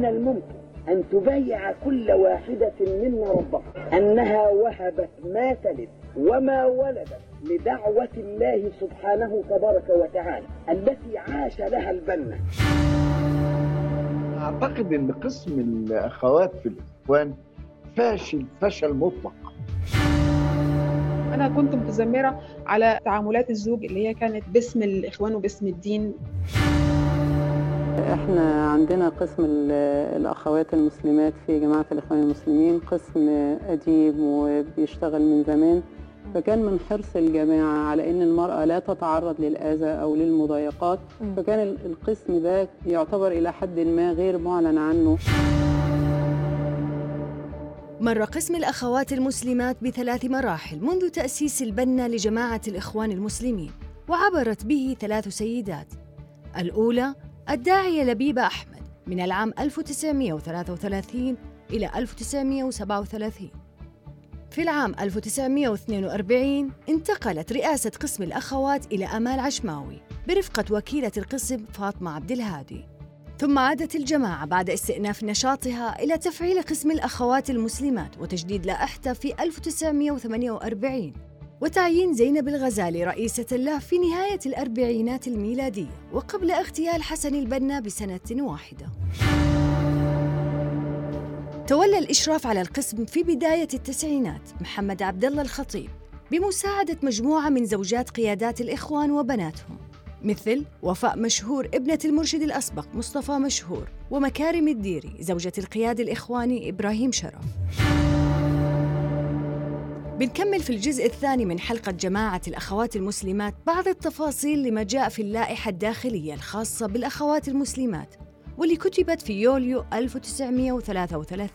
من الممكن أن تبايع كل واحدة منا ربها أنها وهبت ما تلد وما ولدت لدعوة الله سبحانه تبارك وتعالى التي عاش لها البنا. أعتقد أن قسم الأخوات في الإخوان فاشل فشل مطلق. أنا كنت متذمرة على تعاملات الزوج اللي هي كانت باسم الإخوان وباسم الدين. إحنا عندنا قسم الاخوات المسلمات في جماعة الاخوان المسلمين قسم اديب وبيشتغل من زمان. فكان من حرص الجماعة على إن المرأة لا تتعرض للأذى أو للمضايقات. فكان القسم ده يعتبر إلى حد ما غير معلن عنه. مر قسم الأخوات المسلمات بثلاث مراحل منذ تأسيس البنا لجماعة الإخوان المسلمين وعبرت به ثلاث سيدات. الأولى الداعية لبيبة أحمد من العام 1933 إلى 1937 في العام 1942 انتقلت رئاسة قسم الأخوات إلى أمال عشماوي برفقة وكيلة القسم فاطمة عبد الهادي. ثم عادت الجماعة بعد استئناف نشاطها إلى تفعيل قسم الأخوات المسلمات وتجديد لائحته في 1948 وتعيين زينب الغزالي رئيسة له في نهاية الأربعينات الميلادية وقبل اغتيال حسن البنا بسنة واحدة. تولى الإشراف على القسم في بداية التسعينات محمد عبد الله الخطيب بمساعدة مجموعة من زوجات قيادات الإخوان وبناتهم مثل وفاء مشهور ابنة المرشد الأسبق مصطفى مشهور ومكارم الديري زوجة القيادي الإخواني إبراهيم شرف. بنكمل في الجزء الثاني من حلقة جماعة الأخوات المسلمات بعض التفاصيل لما جاء في اللائحة الداخلية الخاصة بالأخوات المسلمات واللي كتبت في يوليو 1933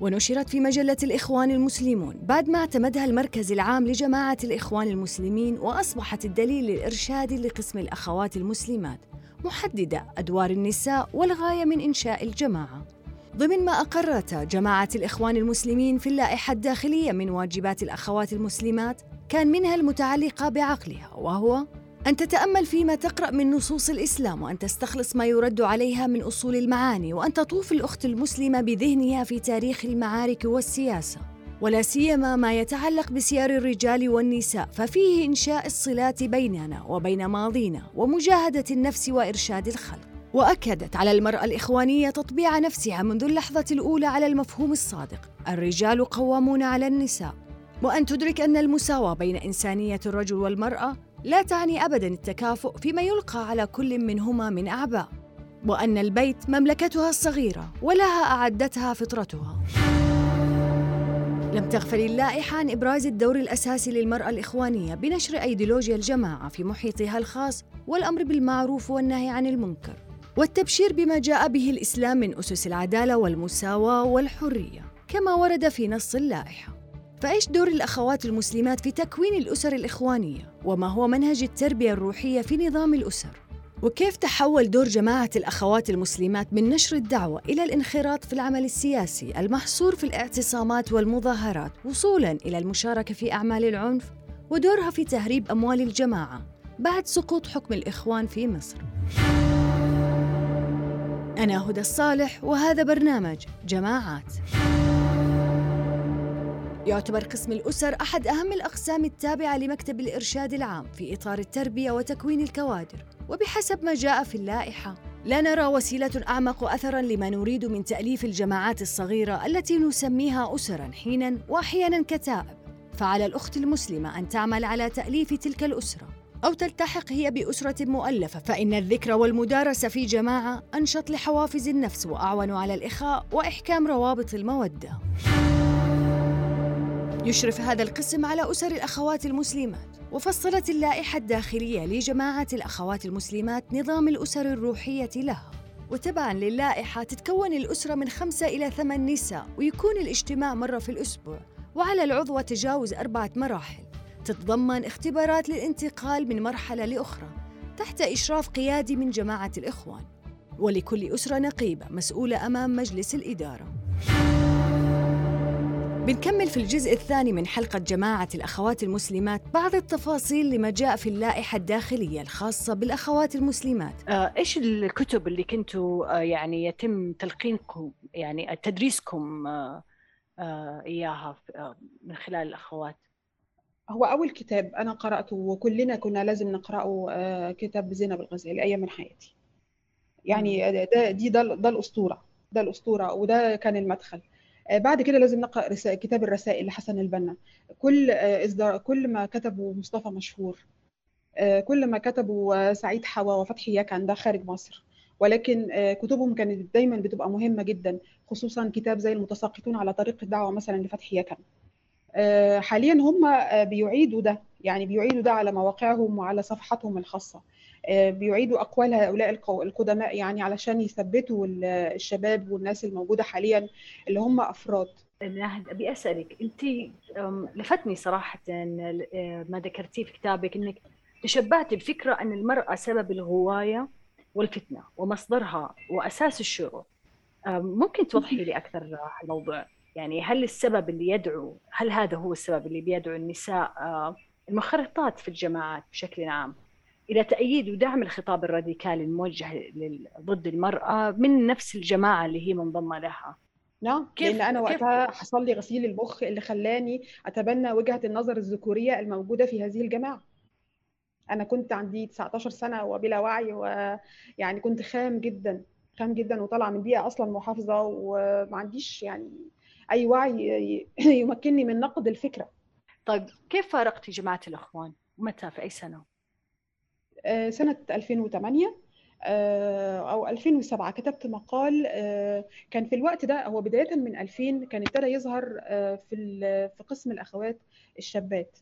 ونشرت في مجلة الإخوان المسلمون بعد ما اعتمدها المركز العام لجماعة الإخوان المسلمين وأصبحت الدليل الإرشادي لقسم الأخوات المسلمات محددة أدوار النساء والغاية من إنشاء الجماعة. ضمن ما أقرته جماعة الإخوان المسلمين في اللائحة الداخلية من واجبات الأخوات المسلمات كان منها المتعلقة بعقلها وهو أن تتأمل فيما تقرأ من نصوص الإسلام وأن تستخلص ما يرد عليها من أصول المعاني وأن تطوف الأخت المسلمة بذهنها في تاريخ المعارك والسياسة ولا سيما ما يتعلق بسير الرجال والنساء ففيه إنشاء الصلات بيننا وبين ماضينا ومجاهدة النفس وإرشاد الخلق. وأكدت على المرأة الإخوانية تطبيع نفسها منذ اللحظة الأولى على المفهوم الصادق. الرجال قوامون على النساء. وأن تدرك أن المساواة بين إنسانية الرجل والمرأة لا تعني ابدا التكافؤ فيما يلقى على كل منهما من أعباء. وأن البيت مملكتها الصغيرة ولها أعدتها فطرتها. لم تغفل اللائحة عن إبراز الدور الأساسي للمرأة الإخوانية بنشر أيديولوجيا الجماعة في محيطها الخاص والأمر بالمعروف والنهي عن المنكر. والتبشير بما جاء به الإسلام من أسس العدالة والمساواة والحرية كما ورد في نص اللائحة فإيش دور الأخوات المسلمات في تكوين الأسر الإخوانية؟ وما هو منهج التربية الروحية في نظام الأسر؟ وكيف تحول دور جماعة الأخوات المسلمات من نشر الدعوة إلى الانخراط في العمل السياسي المحصور في الاعتصامات والمظاهرات وصولاً إلى المشاركة في أعمال العنف ودورها في تهريب أموال الجماعة بعد سقوط حكم الإخوان في مصر. أنا هدى الصالح وهذا برنامج جماعات. يعتبر قسم الأسر أحد أهم الأقسام التابعة لمكتب الإرشاد العام في إطار التربية وتكوين الكوادر، وبحسب ما جاء في اللائحة، لا نرى وسيلة أعمق أثراً لما نريد من تأليف الجماعات الصغيرة التي نسميها أسراً حيناً وأحياناً كتائب، فعلى الأخت المسلمة أن تعمل على تأليف تلك الأسرة. أو تلتحق هي بأسرة مؤلفة فإن الذكر والمدارسة في جماعة أنشط لحوافز النفس وأعون على الإخاء وإحكام روابط المودة. يشرف هذا القسم على أسر الأخوات المسلمات وفصلت اللائحة الداخلية لجماعة الأخوات المسلمات نظام الأسر الروحية لها وتبعا للائحة تتكون الأسرة من خمسة إلى ثمان نساء ويكون الاجتماع مرة في الأسبوع وعلى العضوة تجاوز أربعة مراحل تتضمن اختبارات للانتقال من مرحلة لأخرى تحت إشراف قيادي من جماعة الإخوان ولكل أسرة نقيبة مسؤولة أمام مجلس الإدارة. بنكمل في الجزء الثاني من حلقة جماعة الأخوات المسلمات بعض التفاصيل لما جاء في اللائحة الداخلية الخاصة بالأخوات المسلمات. آه، إيش الكتب اللي كنتوا آه، يعني يتم تلقينكم يعني تدريسكم آه، آه، من خلال الأخوات؟ هو أول كتاب أنا قرأته وكلنا كنا لازم نقرأه آه، كتاب زينب الغزالي أيام من حياتي يعني ده دي ده, ده الأسطورة ده الأسطورة وده كان المدخل. آه، بعد كده لازم نقرأ رسا- كتاب الرسائل لحسن البنا. كل آه، إصدار كل ما كتبه مصطفى مشهور كل ما كتبه سعيد حوا وفتحي يكن ده خارج مصر. ولكن كتبهم كانت دايما بتبقى مهمة جدا خصوصا كتاب زي المتساقطون على طريق الدعوة مثلا لفتحي يكن. حاليا هم آه، بيعيدوا ده. يعني بيعيدوا ده على مواقعهم وعلى صفحاتهم الخاصة. آه، بيعيدوا أقوال هؤلاء القدماء يعني علشان يثبتوا ال- الشباب والناس الموجودة حاليا اللي هم أفراد. ناهد أبي أسألك. أنت لفتني صراحة آه، ما ذكرتيه في كتابك إنك تشبعت بفكره أن المرأة سبب الغوايه والفتنة ومصدرها وأساس الشرور ممكن توضحي لي أكثر الموضوع؟ يعني هل السبب اللي يدعو هل هذا هو السبب اللي بيدعو النساء آه، المنخرطات في الجماعات بشكل عام؟ إلى تأييد ودعم الخطاب الراديكالي الموجه لل- ضد المرأة من نفس الجماعة اللي هي منضمة لها. نعم كيف- لأن أنا كيف- وقتها حصل لي غسيل المخ اللي خلاني أتبنى وجهة النظر الذكورية الموجودة في هذه الجماعة. أنا كنت عندي 19 سنة وبلا وعي ويعني كنت خام جدا خام جدا وطالعة من بيئة أصلا محافظة وما عنديش يعني أي وعي يمكنني من نقد الفكرة طيب كيف فارقتي جماعة الإخوان؟ متى في أي سنة؟ آه، سنة 2008 آه، أو 2007 كتبت مقال آه، كان في الوقت ده هو بداية من 2000 كان ابتدى يظهر في في قسم الأخوات الشابات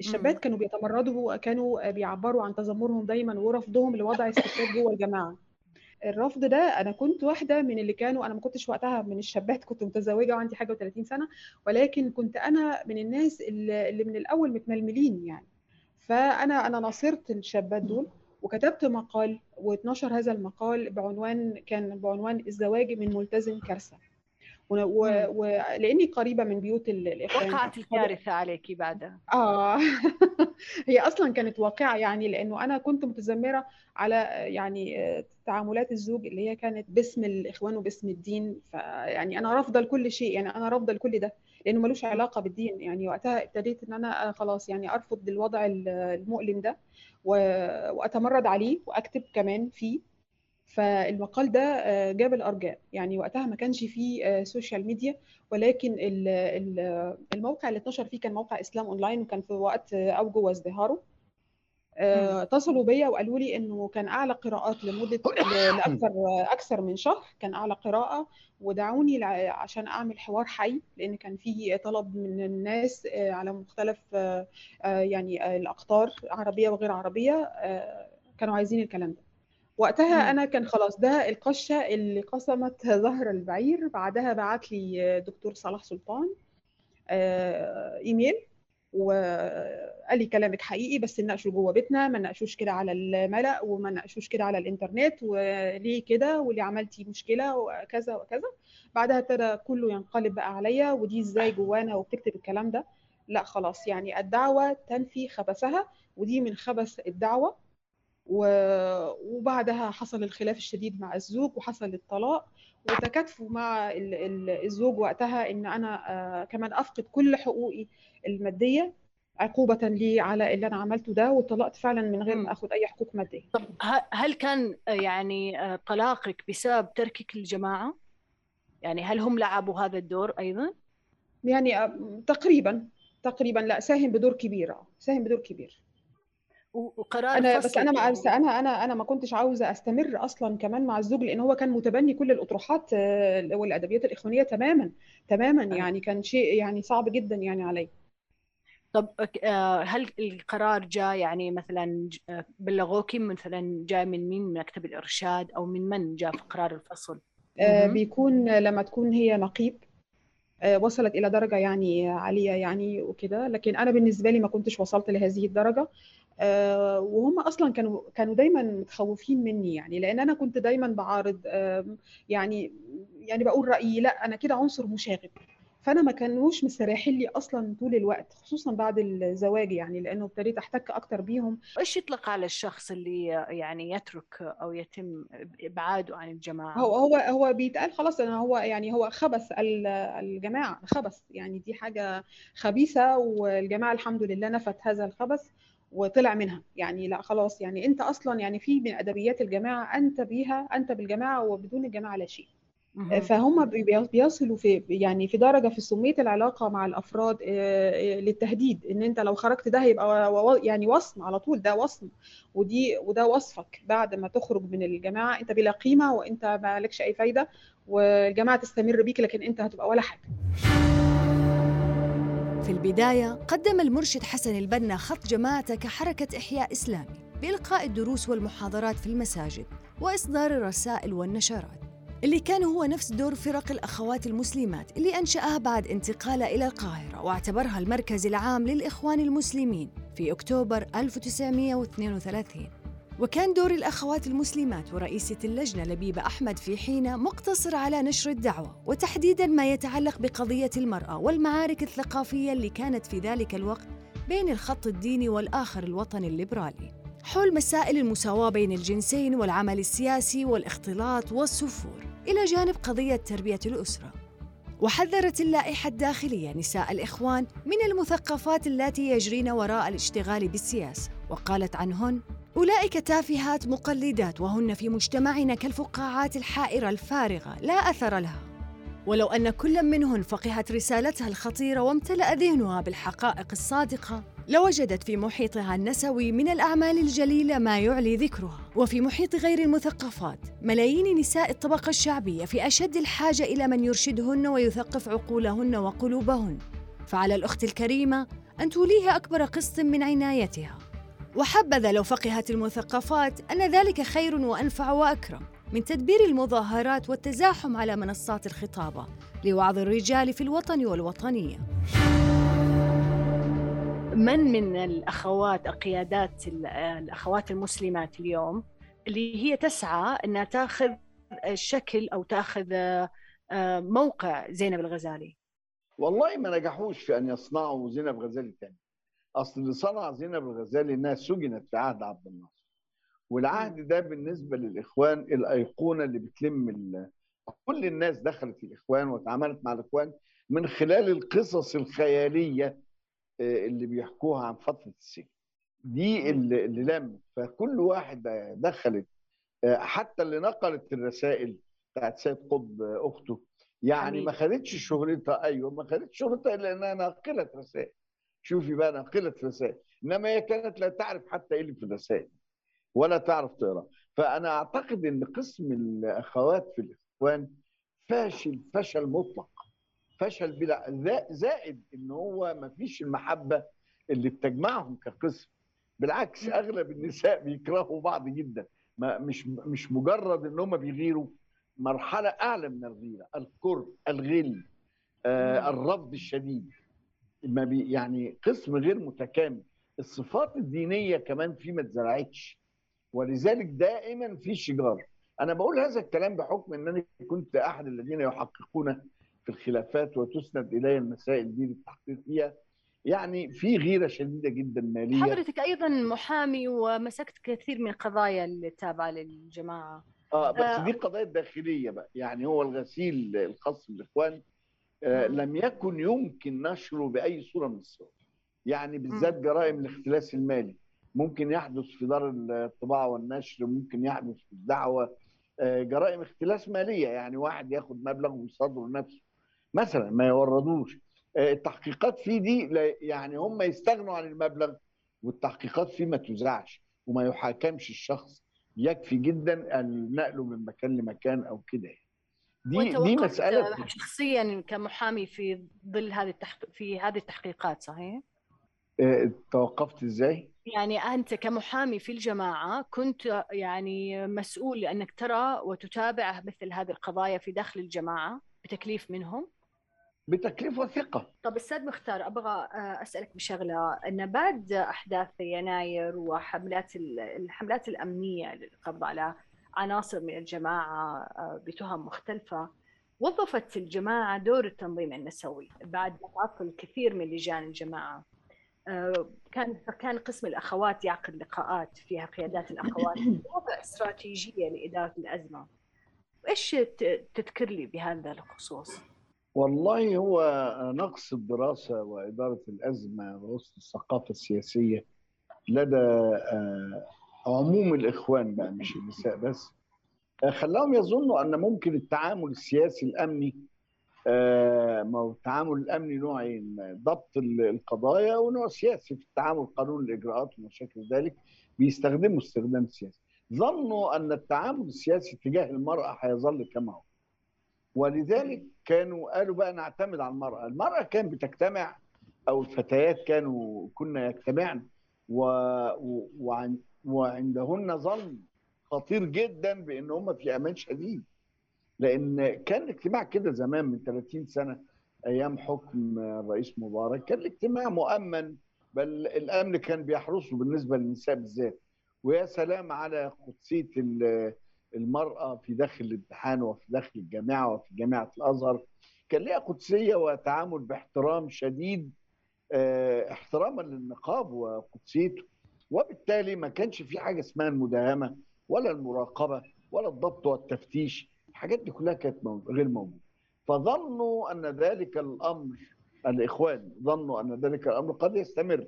الشابات. كانوا بيتمردوا كانوا بيعبروا عن تذمرهم دايما ورفضهم لوضع الستات جوه الجماعة الرفض ده أنا كنت واحدة من اللي كانوا أنا ما كنتش وقتها من الشابات كنت متزوجة وعندي حاجة و30 سنة ولكن كنت أنا من الناس اللي من الأول متململين يعني فأنا أنا ناصرت الشابات دول وكتبت مقال واتنشر هذا المقال بعنوان كان بعنوان الزواج من ملتزم كارثة. ولاني قريبة من بيوت ال- الإخوان وقعت الكارثة عليكي بعدها. آه. هي أصلا كانت واقعة يعني لأنه أنا كنت متذمرة على يعني تعاملات الزوج اللي هي كانت باسم الإخوان وباسم الدين. فيعني أنا رافضة لكل شيء يعني أنا رافضة لكل ده لأنه ملوش علاقة بالدين. يعني وقتها ابتديت إن أنا خلاص يعني أرفض الوضع ال- المؤلم ده وأتمرد عليه وأكتب كمان فيه. فالمقال ده آه، جاب الأرجاء. يعني وقتها ما كانش فيه آه، social media ولكن ال- ال- الموقع اللي اتنشر فيه كان موقع إسلام اونلاين وكان في وقت أوجه وازدهاره. آه، اتصلوا بيا وقالوا لي إنه كان أعلى قراءات لمدة لأكثر أكثر من شهر كان أعلى قراءة. ودعوني عشان أعمل حوار حي لأن كان في طلب من الناس آه، على مختلف آه، آه، يعني آه، الأقطار عربية وغير عربية. آه، كانوا عايزين الكلام ده. وقتها مم. أنا كان خلاص ده القشة اللي قسمت ظهر البعير بعدها بعت لي دكتور صلاح سلطان آه، إيميل وقال لي كلامك حقيقي بس نناقشه جوه بيتنا ما نناقشوش كده على الملأ وما نناقشوش كده على الإنترنت وليه كده واللي عملتي مشكلة وكذا وكذا. بعدها ابتدى كله ينقلب بقى عليا ودي إزاي جوانا وبتكتب الكلام ده. لا خلاص يعني الدعوة تنفي خبثها ودي من خبث الدعوة. وبعدها حصل الخلاف الشديد مع الزوج وحصل الطلاق وتكاتفوا مع ال- ال- الزوج وقتها إن أنا آه، كمان أفقد كل حقوقي المادية عقوبة لي على اللي أنا عملته ده وطلقت فعلا من غير. ما اخد أي حقوق مادية طب هل كان آه، يعني آه، طلاقك بسبب تركك للجماعة؟ يعني هل هم لعبوا هذا الدور أيضا؟ يعني تقريبا تقريبا لا ساهم بدور كبير ساهم بدور كبير وقرار أنا بس أنا ما بس أنا أنا أنا ما كنتش عاوزة أستمر أصلا كمان مع الزوج لأن هو كان متبني كل الأطروحات آه، والأدبيات الإخوانية تماما تماما أيوة. يعني كان شيء يعني صعب جدا يعني علي طب آه، هل القرار جاء يعني مثلا آه، بلغوكي مثلا جاء من مين من مكتب الإرشاد أو من من جاء في قرار الفصل؟ بيكون لما تكون هي نقيب وصلت إلى درجة يعني عالية يعني وكده. لكن أنا بالنسبة لي ما كنتش وصلت لهذه الدرجة آه، وهم أصلا كانوا كانوا دايما متخوفين مني يعني لأن أنا كنت دايما بعارض يعني يعني بقول رأيي لأ أنا كده عنصر مشاغب. فأنا ما كانوش مستريحين لي أصلا طول الوقت خصوصا بعد الزواج يعني لأنه ابتديت أحتك أكتر بيهم. إيش يطلق على الشخص اللي يعني يترك أو يتم إبعاده عن الجماعة؟ هو هو هو بيتقال خلاص إن هو يعني هو خبث ال- الجماعة خبث. يعني دي حاجة خبيثة والجماعة الحمد لله نفت هذا الخبث وطلع منها. يعني لا خلاص يعني أنت أصلا يعني في من أدبيات الجماعة أنت بيها أنت بالجماعة وبدون الجماعة لا شيء. فهم بي- بيصلوا في يعني في درجة في سمية العلاقة مع الأفراد آه، آه، للتهديد إن أنت لو خرجت ده هيبقى يعني وصم على طول ده وصم ودي وده وصفك بعد ما تخرج من الجماعة أنت بلا قيمة وأنت ما لكش أي فايدة والجماعة تستمر بيك لكن أنت هتبقى ولا حاجة. في البداية قدم المرشد حسن البنا خط جماعته كحركة إحياء إسلامي بإلقاء الدروس والمحاضرات في المساجد وإصدار الرسائل والنشرات. اللي كان هو نفس دور فرق الأخوات المسلمات اللي أنشأها بعد انتقاله إلى القاهرة واعتبرها المركز العام للإخوان المسلمين في أكتوبر 1932 وكان دور الأخوات المسلمات ورئيسة اللجنة لبيبة أحمد في حين مقتصر على نشر الدعوة وتحديداً ما يتعلق بقضية المرأة والمعارك الثقافية اللي كانت في ذلك الوقت بين الخط الديني والآخر الوطني الليبرالي. حول مسائل المساواة بين الجنسين والعمل السياسي والاختلاط والسفور. إلى جانب قضية تربية الأسرة. وحذرت اللائحة الداخلية نساء الإخوان من المثقفات اللاتي يجرين وراء الاشتغال بالسياسة وقالت عنهن أولئك تافهات مقلدات وهن في مجتمعنا كالفقاعات الحائرة الفارغة لا أثر لها. ولو أن كل منهن فقهت رسالتها الخطيرة وامتلأ ذهنها بالحقائق الصادقة لوجدت في محيطها النسوي من الأعمال الجليلة ما يعلي ذكرها. وفي محيط غير المثقفات ملايين نساء الطبقة الشعبية في أشد الحاجة إلى من يرشدهن ويثقف عقولهن وقلوبهن. فعلى الأخت الكريمة أن توليها أكبر قسط من عنايتها. وحبذا لو فقهت المثقفات أن ذلك خير وأنفع وأكرم من تدبير المظاهرات والتزاحم على منصات الخطابة لوعظ الرجال في الوطن والوطنية. من من الأخوات القيادات ال- الأخوات المسلمات اليوم اللي هي تسعى إنها تاخذ شكل أو تاخذ آه، موقع زينب الغزالي. والله ما نجحوش في أن يصنعوا زينب غزالي تاني. أصل اللي صنع زينب الغزالي إنها سجنت في عهد عبد الناصر. والعهد ده بالنسبة للإخوان الأيقونة اللي بتلم ال... كل الناس دخلت الإخوان وتعاملت مع الإخوان من خلال القصص الخيالية اللي بيحكوها عن فترة السجن. دي اللي, اللي لمت فكل واحد دخلت آه، حتى اللي نقلت الرسائل بتاعت سيد قطب آه، أخته. يعني. ما خدتش شهرتها أيوه ما خدتش شهرتها إلا إنها ناقله رسائل. شوفي بقى ناقله رسائل. إنما هي كانت لا تعرف حتى إيه اللي في الرسائل ولا تعرف تقرأ. فأنا أعتقد إن قسم الأخوات في الإخوان فاشل فشل مطلق. فشل بلا زا- زائد إن هو ما فيش المحبة اللي بتجمعهم كقسم. بالعكس أغلب النساء بيكرهوا بعض جدا. ما مش مش مجرد إن هم بيغيروا مرحلة أعلى من الغيرة. الكره الغل آه الرفض الشديد. ما بي يعني قسم غير متكامل. الصفات الدينية كمان فيه ما اتزرعتش. ولذلك دائما في شجار. أنا بقول هذا الكلام بحكم انني كنت أحد الذين يحققون في الخلافات وتسند الي المسائل دي للتحقيق فيها يعني في غيرة شديدة جدا مالية. حضرتك أيضا محامي ومسكت كثير من القضايا اللي تابعه للجماعة. آه بس آه. دي قضايا داخلية بقى. يعني هو الغسيل الخاص بالإخوان آه مم. لم يكن يمكن نشره بأي صورة من الصور. يعني بالذات جرائم الاختلاس المالي. ممكن يحدث في دار الطباعة والنشر ممكن يحدث في الدعوة. آه جرائم اختلاس مالية. يعني واحد ياخد مبلغ ويصادره لنفسه مثلا ما يوردوش آه التحقيقات فيه دي يعني هم يستغنوا عن المبلغ والتحقيقات فيه ما تذاعش وما يحاكمش الشخص يكفي جدا النقل من مكان لمكان أو كده يعني. دي دي مسألة شخصيا كمحامي في ظل هذه التحق... في هذه التحقيقات صحيح؟ آه، توقفت إزاي؟ يعني أنت كمحامي في الجماعة كنت يعني مسؤول لأنك ترى وتتابع مثل هذه القضايا في داخل الجماعة بتكليف منهم بتكليف وثقه طب أستاذ مختار أبغى آه، أسألك بشغلة. أن بعد أحداث يناير وحملات ال- الحملات الأمنية للقبض على عناصر من الجماعة آه، بتهم مختلفة وظفت الجماعة دور التنظيم النسوي بعد تعطل كثير من لجان الجماعة. آه، كان كان قسم الأخوات يعقد لقاءات فيها قيادات الأخوات وضع استراتيجية لإدارة الأزمة. إيش تذكر لي بهذا الخصوص؟ والله هو نقص الدراسة وإدارة الأزمة وسط الثقافة السياسية لدى آه، عموم الإخوان بقى مش النساء بس. آه، خلاهم يظنوا أن ممكن التعامل السياسي الأمني آه، ما هو التعامل الأمني نوعين ضبط القضايا ونوع سياسي في التعامل قانون الإجراءات وما شابه ذلك بيستخدموا استخدام سياسي. ظنوا أن التعامل السياسي تجاه المرأة هيظل كما هو. ولذلك كانوا قالوا بقى نعتمد على المرأة. المرأة كانت بتجتمع أو الفتيات كانوا كنا يجتمعن و... و... وعندهن ظن خطير جدا بأن هم في أمان شديد. لأن كان الاجتماع كده زمان من 30 سنة أيام حكم الرئيس مبارك كان الاجتماع مؤمن بل الأمن كان بيحرسه بالنسبة للنساء بالذات. ويا سلام على قدسية المرأة في داخل الامتحان وفي داخل الجامعة وفي جامعة الأزهر. كان ليها قدسية وتعامل باحترام شديد آه احتراما للنقاب وقدسيته. وبالتالي ما كانش في حاجة اسمها المداهمة ولا المراقبة ولا الضبط والتفتيش. الحاجات دي كلها كانت غير موجودة. فظنوا أن ذلك الأمر الإخوان ظنوا أن ذلك الأمر قد يستمر.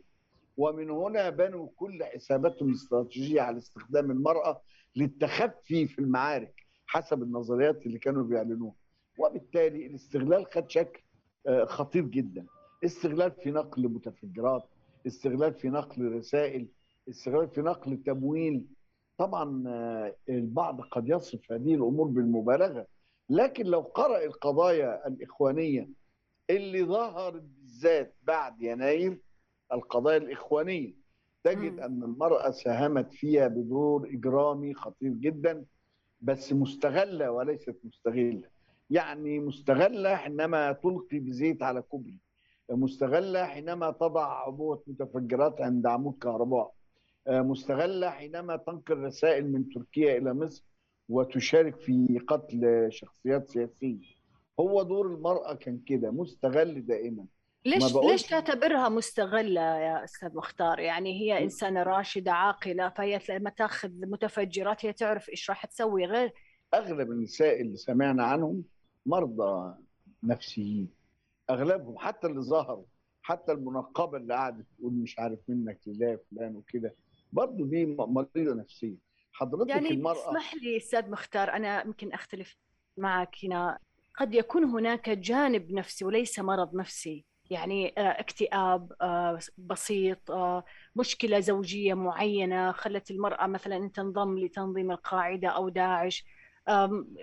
ومن هنا بنوا كل حساباتهم الاستراتيجية على استخدام المرأة للتخفي في المعارك حسب النظريات اللي كانوا بيعلنوها. وبالتالي الاستغلال خد شكل خطير جدا. استغلال في نقل متفجرات استغلال في نقل رسائل استغلال في نقل تمويل. طبعا البعض قد يصف هذه الأمور بالمبالغة. لكن لو قرأ القضايا الإخوانية اللي ظهرت بالذات بعد يناير القضايا الإخوانية تجد أن المرأة ساهمت فيها بدور إجرامي خطير جدا بس مستغلة وليست مستغلة. يعني مستغلة حينما تلقي بزيت على كوبري مستغلة حينما تضع عبوة متفجرات عند عمود كهرباء مستغلة حينما تنقل رسائل من تركيا إلى مصر وتشارك في قتل شخصيات سياسية. هو دور المرأة كان كده مستغل دائما. ليش ليش تعتبرها مستغلة يا أستاذ مختار؟ يعني هي إنسانة راشدة عاقلة فهي لما تأخذ متفجرات هي تعرف إيش راح تسوي غير. أغلب النساء اللي سمعنا عنهم مرضى نفسيين أغلبهم حتى اللي ظهروا حتى المنقبة اللي قعدت تقول مش عارف منك لله فلان وكده برضه دي مريضة نفسية. حضرتك يعني المرأة اسمح لي أستاذ مختار أنا يمكن أختلف معك هنا. قد يكون هناك جانب نفسي وليس مرض نفسي. يعني اكتئاب بسيط مشكلة زوجية معينة خلت المرأة مثلا تنضم لتنظيم القاعدة أو داعش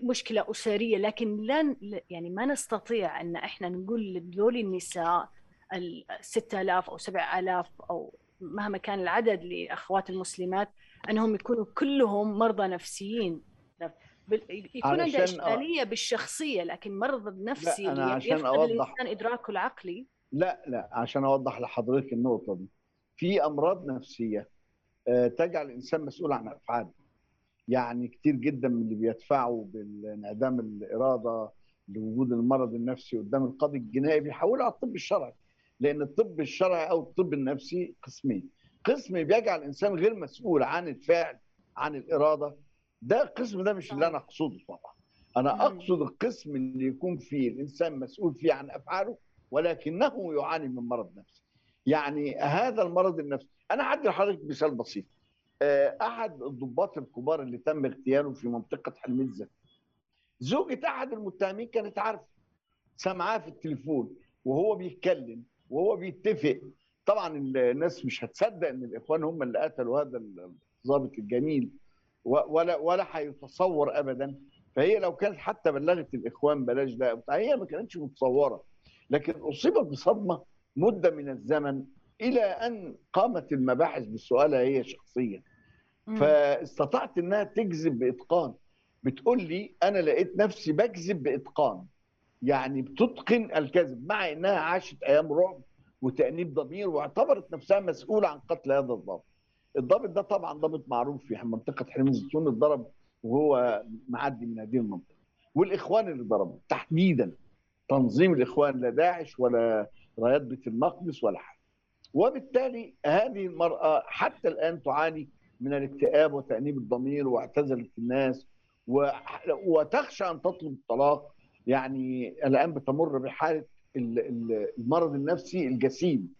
مشكلة أسرية. لكن لا يعني ما نستطيع أن إحنا نقول لذول النساء ال 6000 أو 7000 أو مهما كان العدد لأخوات المسلمات أنهم يكونوا كلهم مرضى نفسيين. يكون عنده إشكالية بالشخصية لكن مرض عشان يفقد الإنسان إدراكه العقلي. لا لا عشان أوضح لحضرتك النقطة دي. في أمراض نفسية تجعل الإنسان مسؤول عن أفعاله. يعني كتير جدا من اللي بيدفعوا بانعدام الإرادة لوجود المرض النفسي قدام القاضي الجنائي بيحولوا على الطب الشرعي. لأن الطب الشرعي أو الطب النفسي قسمين. قسم بيجعل الإنسان غير مسؤول عن الفعل عن الإرادة. ده القسم ده مش اللي أنا أقصده طبعا. أنا أقصد القسم اللي يكون فيه الإنسان مسؤول فيه عن أفعاله ولكنه يعاني من مرض نفسي. يعني هذا المرض النفسي أنا هدي لحضرتك مثال بسيط. أحد الضباط الكبار اللي تم اغتياله في منطقة حلمزه زوجة أحد المتهمين كانت عارفة سامعاه في التليفون وهو بيتكلم وهو بيتفق. طبعا الناس مش هتصدق إن الإخوان هم اللي قتلوا هذا الضابط الجميل ولا ولا هيتصور ابدا. فهي لو كانت حتى بلغت الإخوان بلاش ده. هي ما كانتش متصورة. لكن اصيبت بصدمة مدة من الزمن إلى أن قامت المباحث بسؤالها هي شخصيا فاستطعت إنها تكذب بإتقان بتقول لي أنا لقيت نفسي بكذب بإتقان يعني بتتقن الكذب مع إنها عاشت أيام رعب وتأنيب ضمير واعتبرت نفسها مسؤولة عن قتل هذا الضابط. الضابط ده طبعا ضابط معروف في منطقة حلم الزيتون اتضرب وهو معدي من هذه المنطقة. والإخوان اللي ضربوا تحديدا تنظيم الإخوان لا داعش ولا رايات بيت المقدس ولا حاجة وبالتالي هذه المرأة حتى الآن تعاني من الاكتئاب وتأنيب الضمير واعتزلت الناس. وتخشى أن تطلب الطلاق يعني الآن بتمر بحالة المرض النفسي الجسيم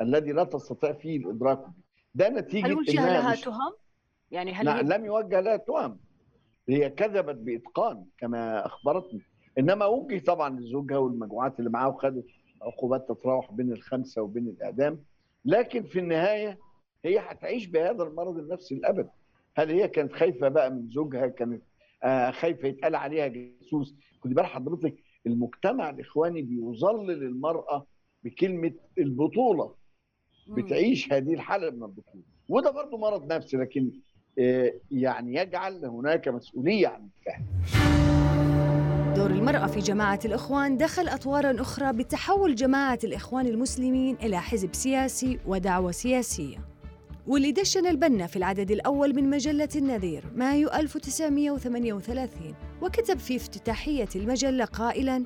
الذي لا تستطيع فيه الإدراك ده نتيجة هل وجه لها. تهم؟ يعني هل نعم لم يوجه لها تهم هي كذبت بإتقان كما أخبرتني إنما وجه طبعا لزوجها والمجموعات اللي معاه وخدوا عقوبات تتراوح بين الخمسة وبين الاعدام لكن في النهاية هي هتعيش بهذا المرض النفسي الابد هل هي كانت خايفة بقى من زوجها؟ كانت آه خايفة يتقال عليها جاسوس؟ خدي بال حضرتك المجتمع الإخواني بيظلل المراه بكلمة البطولة. بتعيش هذه الحالة من البطولة. وده برضه مرض نفسي لكن آه يعني يجعل هناك مسؤولية عن الفهم. دور المرأة في جماعة الإخوان دخل أطوارا أخرى بتحول جماعة الإخوان المسلمين إلى حزب سياسي ودعوة سياسية. واللي دشن البنا في العدد الأول من مجلة النذير مايو 1938 وكتب في افتتاحية المجلة قائلاً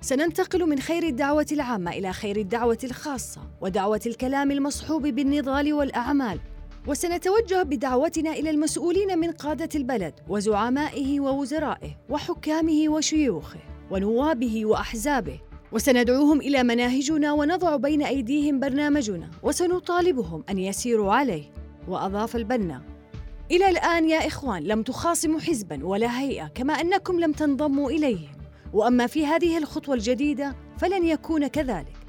سننتقل من خير الدعوة العامة إلى خير الدعوة الخاصة ودعوة الكلام المصحوب بالنضال والأعمال وسنتوجه بدعوتنا إلى المسؤولين من قادة البلد وزعمائه ووزرائه وحكامه وشيوخه ونوابه وأحزابه. وسندعوهم إلى مناهجنا ونضع بين أيديهم برنامجنا وسنطالبهم أن يسيروا عليه. وأضاف البنا إلى الآن يا إخوان لم تخاصموا حزبا ولا هيئة كما أنكم لم تنضموا إليهم. وأما في هذه الخطوة الجديدة فلن يكون كذلك.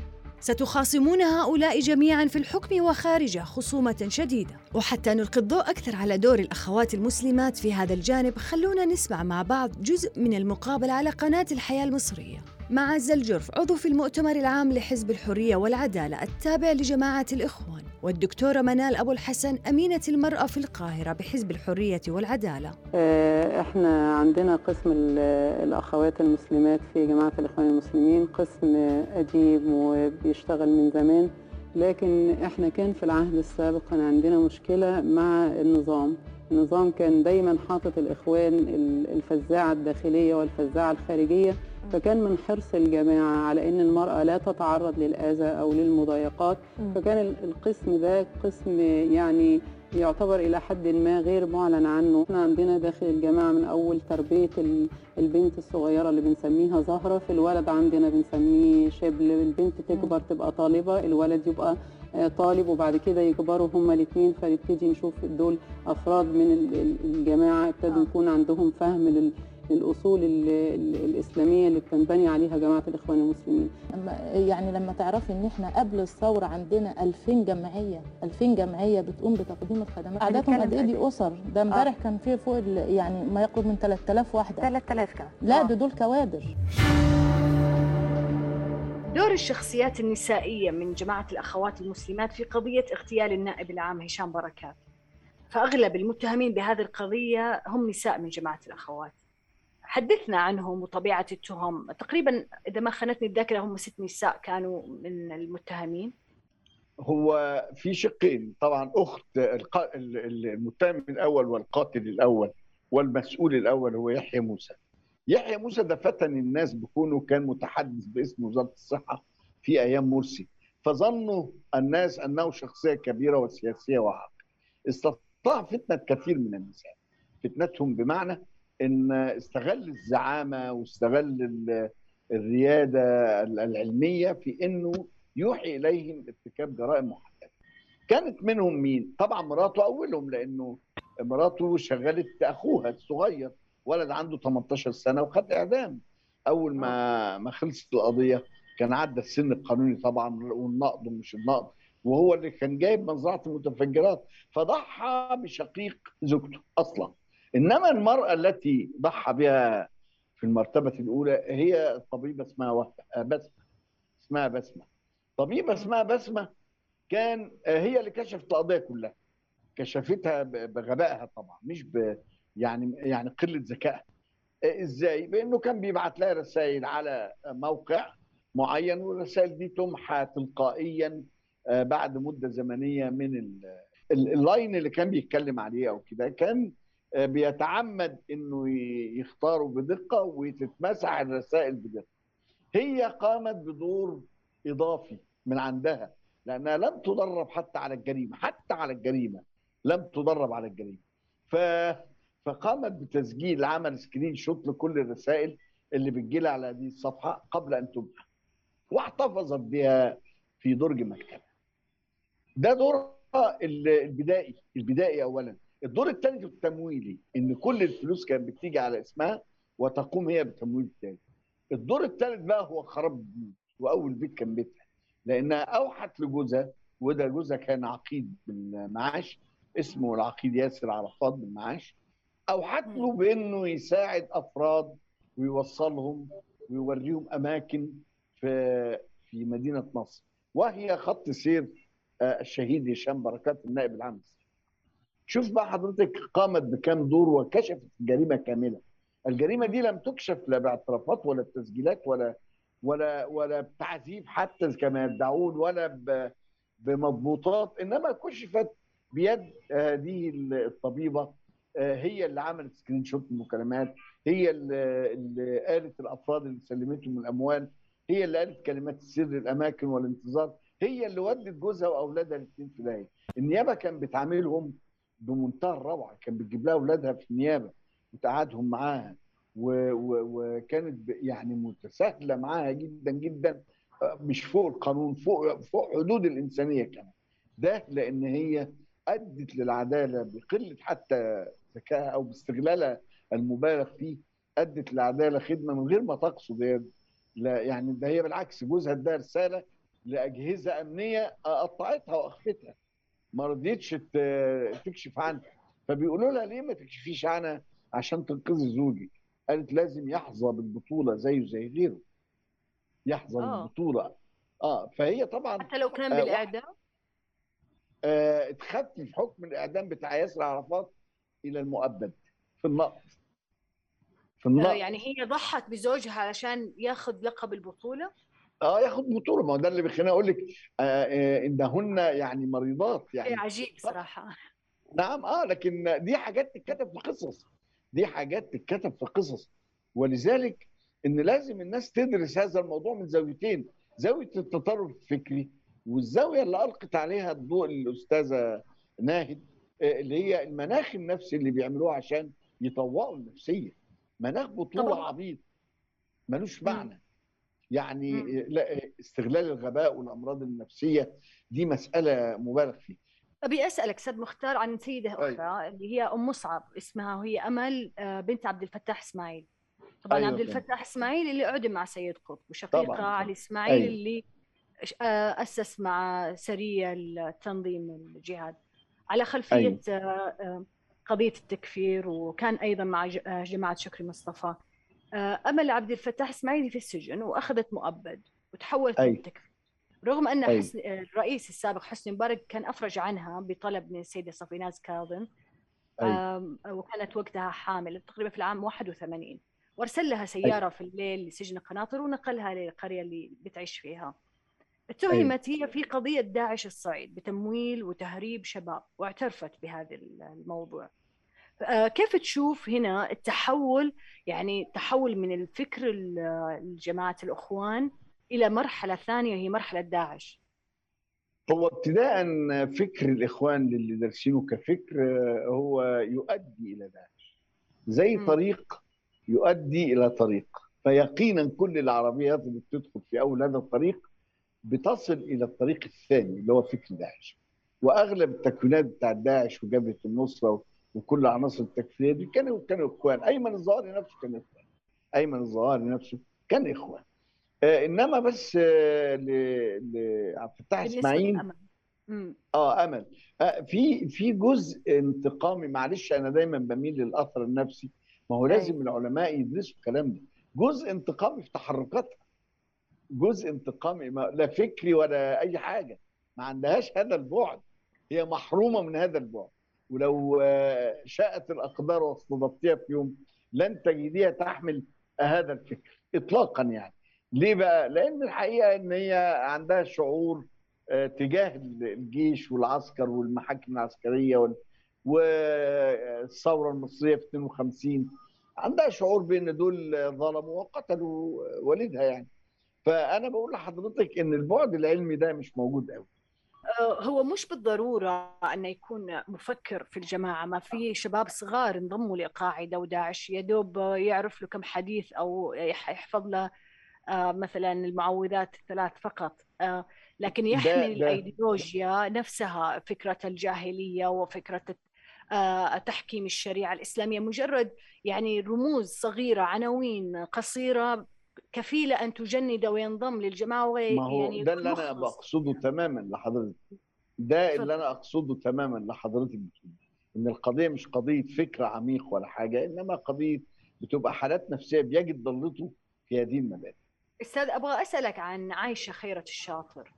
ستخاصمون هؤلاء جميعا في الحكم وخارجه خصومة شديدة. وحتى نلقي الضوء أكثر على دور الأخوات المسلمات في هذا الجانب خلونا نسمع مع بعض جزء من المقابلة على قناة الحياة المصرية. مع الجرف عضو في المؤتمر العام لحزب الحرية والعدالة التابع لجماعة الإخوان والدكتورة منال أبو الحسن أمينة المرأة في القاهرة بحزب الحرية والعدالة. آه، إحنا عندنا قسم الأخوات المسلمات في جماعة الإخوان المسلمين قسم أديب وبيشتغل من زمان لكن إحنا كان في العهد السابق كان عندنا مشكلة مع النظام. النظام كان دايما حاطط الإخوان الفزاعة الداخلية والفزاعة الخارجية فكان من حرص الجماعة على أن المرأة لا تتعرض للأذى أو للمضايقات. فكان القسم ده قسم يعني يعتبر إلى حد ما غير معلن عنه. إحنا عندنا داخل الجماعة من أول تربية البنت الصغيرة اللي بنسميها زهرة. في الولد عندنا بنسميه شبل. البنت تكبر تبقى طالبة الولد يبقى آه، طالب وبعد كده يكبروا هما الاثنين فنبتدي نشوف دول أفراد من الجماعة ابتدوا آه. يكون عندهم فهم للاصول الإسلامية اللي بتنبني عليها جماعة الإخوان المسلمين. يعني لما تعرفي إن إحنا قبل الثورة عندنا 2000 جمعية 2000 جمعية بتقوم بتقديم الخدمات عددهم قد إيه دي أسر ده امبارح آه. كان في فوق يعني ما يقرب من 3000 واحدة 3000 كمان لا آه. ده دول كوادر. دور الشخصيات النسائية من جماعة الأخوات المسلمات في قضية اغتيال النائب العام هشام بركات فأغلب المتهمين بهذه القضية هم نساء من جماعة الأخوات حدثنا عنهم وطبيعة التهم. تقريبا إذا ما خانتني الذاكرة هم ست نساء كانوا من المتهمين. هو في شقين. طبعا أخت المتهم الأول والقاتل الأول والمسؤول الأول هو يحيى موسى. يحيى موسى ده فتن الناس بكونه كان متحدث باسم وزارة الصحة في أيام مرسي. فظنوا الناس أنه شخصية كبيرة وسياسية وعاقل استطاع فتنة كثير من النساء. فتنتهم بمعنى إن استغل الزعامة واستغل الريادة العلمية في إنه يوحي إليهم ارتكاب جرائم محدده كانت منهم مين؟ طبعا مراته أولهم لأنه مراته شغلت أخوها الصغير ولد عنده 18 سنة وخد إعدام. أول ما ما خلصت القضية كان عدى السن القانوني طبعا والنقض ومش النقض وهو اللي كان جايب مزرعة المتفجرات فضحى بشقيق زوجته أصلا. إنما المرأة التي ضحى بها في المرتبة الأولى هي طبيبة اسمها بسمة اسمها بسمة. طبيبة اسمها بسمة كان هي اللي كشفت القضية كلها. كشفتها بغبائها طبعا مش ب يعني يعني قلة ذكاء إزاي؟ بإنه كان بيبعت لها رسائل على موقع معين والرسائل دي تمحى تلقائيا آه، بعد مدة زمنية من اللاين اللي كان بيتكلم عليه أو كده كان آه، بيتعمد إنه يختاروا بدقة وتتمسح الرسائل بدقة. هي قامت بدور إضافي من عندها لأنها لم تدرب حتى على الجريمة حتى على الجريمة لم تدرب على الجريمة. ف فقامت بتسجيل عمل screenshot لكل الرسائل اللي بتجيلها على هذه الصفحة قبل أن تمحى واحتفظت بها في درج مكتبها. ده دورها ال- البدائي البدائي اولا. الدور الثاني التمويلي إن كل الفلوس كانت بتيجي على إسمها وتقوم هي بالتمويل الثاني الدور الثالث بقى هو خراب البيوت وأول بيت كان بيتها. لأنها أوحت لجوزها وده جوزها كان عقيد بالمعاش اسمه العقيد ياسر عرفات بالمعاش. أوحت له بإنه يساعد أفراد ويوصلهم ويوريهم أماكن في في مدينة نصر. وهي خط سير آه، الشهيد هشام بركات النائب العام. شوف بقى حضرتك قامت بكام دور وكشفت الجريمة كاملة. الجريمة دي لم تكشف لا باعترافات ولا بتسجيلات ولا ولا ولا بتعذيب حتى كما يدعون ولا بمضبوطات إنما كشفت بيد هذه الطبيبة هي اللي عملت screenshot المكالمات هي اللي اللي قالت الأفراد اللي سلمتهم الأموال هي اللي قالت كلمات السر الأماكن والانتظار هي اللي ودت جوزها وأولادها الاثنين في داهية. النيابة كان بتعاملهم بمنتهى الروعة. كان بتجيب لها أولادها في النيابه وتقعدهم معاها. وكانت يعني متساهلة معاها جدا جدا. مش فوق القانون فوق فوق حدود الإنسانية كمان. ده لأن هي أدت للعدالة بقلة حتى ذكائها أو باستغلالها المبالغ فيه أدت للعدالة خدمة من غير ما تقصد. هي لا يعني ده هي بالعكس جوزها اداها رسالة لأجهزة أمنية قطعتها وأخفتها. ما رضيتش تكشف عنها. فبيقولوا لها ليه ما تكشفيش عنها؟ عشان تنقذي زوجي. قالت لازم يحظى بالبطولة زيه زي غيره. يحظى آه. بالبطولة. آه فهي طبعا حتى لو كان آه، بالإعدام؟ آه اتخذت في حكم الإعدام بتاع ياسر عرفات إلى المؤبد في النقض في آه، النقض يعني هي ضحت بزوجها علشان ياخذ لقب البطولة؟ آه ياخد بطولة. ما هو ده اللي بيخليني أقول لك آه آه انهن يعني مريضات يعني. عجيب صراحة. نعم آه لكن دي حاجات تتكتب في قصص. دي حاجات تتكتب في قصص. ولذلك إن لازم الناس تدرس هذا الموضوع من زاويتين. زاوية التطرف الفكري والزاوية اللي ألقت عليها الضوء الأستاذة ناهد آه، اللي هي المناخ النفسي اللي بيعملوه عشان يطوعوا النفسية. مناخ بطولة. عبيط. ملوش. معنى. يعني. لا استغلال الغباء والأمراض النفسية دي مسألة مبالغ فيها أبي أسألك أستاذ مختار عن سيدة أي. أخرى اللي هي أم مصعب اسمها وهي أمل آه، بنت عبد الفتاح إسماعيل طبعا أيوة عبد. الفتاح إسماعيل اللي اعدم مع سيد قطب وشقيقة طبعاً. علي إسماعيل أيوة. اللي آه، أسس مع سريه التنظيم الجهاد على خلفية آه، آه، قضية التكفير وكان أيضا مع جماعة شكري مصطفى أمل عبد الفتاح اسماعيل في السجن وأخذت مؤبد وتحولت أي. للتكفير رغم أن أي. حسن الرئيس السابق حسني مبارك كان أفرج عنها بطلب من السيدة صفيناز كاظم أي. وكانت وقتها حامل تقريبا في العام 81 وأرسل لها سيارة في الليل لسجن قناطر ونقلها للقرية اللي بتعيش فيها اتهمت هي في قضية داعش الصعيد بتمويل وتهريب شباب واعترفت بهذا الموضوع آه، كيف تشوف هنا التحول يعني تحول من الفكر ال- الجماعة الإخوان إلى مرحلة ثانية هي مرحلة داعش؟ هو ابتداء فكر الإخوان اللي دارسينه كفكر آه، هو يؤدي إلى داعش. زي مم. طريق يؤدي إلى طريق. فيقينا كل العربيات اللي بتدخل في أول هذا الطريق بتصل إلى الطريق الثاني اللي هو فكر داعش. وأغلب التكوينات بتاع داعش وجبهة النصرة وكل عناصر التكفيرية دي كانوا كانوا إخوان. أيمن الظاهري نفسه كان إخوان. أيمن الظاهري نفسه كان إخوان. آه إنما بس آه ل- لعبد الفتاح اسماعيل. آه أمل. آه في في جزء انتقامي معلش أنا دايما بميل للأثر النفسي. ما هو لازم العلماء يدرسوا الكلام ده. جزء انتقامي في تحركاتها. جزء انتقامي ما لا فكري ولا أي حاجة. ما عندهاش هذا البعد. هي محرومة من هذا البعد. ولو آه، شاءت الاقدار واستضفتها في يوم لن تجديها تحمل هذا الفكر اطلاقا يعني. ليه بقى؟ لأن الحقيقة إن هي عندها شعور آه، تجاه الجيش والعسكر والمحاكم العسكرية وال- والثورة المصرية في 52 عندها شعور بإن دول ظلموا وقتلوا والدها يعني. فأنا بقول لحضرتك إن البعد العلمي ده مش موجود قوي هو مش بالضرورة أنه يكون مفكر في الجماعة. ما في شباب صغار انضموا لقاعدة وداعش. يدوب يعرف له كم حديث أو يحفظ له آه، مثلا المعوذات الثلاث فقط. آه، لكن يحمل الأيديولوجيا نفسها فكرة الجاهلية وفكرة تحكيم الشريعة الإسلامية. مجرد يعني رموز صغيرة عناوين قصيرة كفيلة أن تجند وينضم للجماعة وي ما هو يعني ده اللي أنا بقصده تماما لحضرتك. ده اللي أنا أقصده تماما لحضرتك. إن القضية مش قضية فكر عميق ولا حاجة إنما قضية بتبقى حالات نفسية بيجد ضلته في هذه المبادئ. أستاذ أبغى أسألك عن عايشة خيرة الشاطر.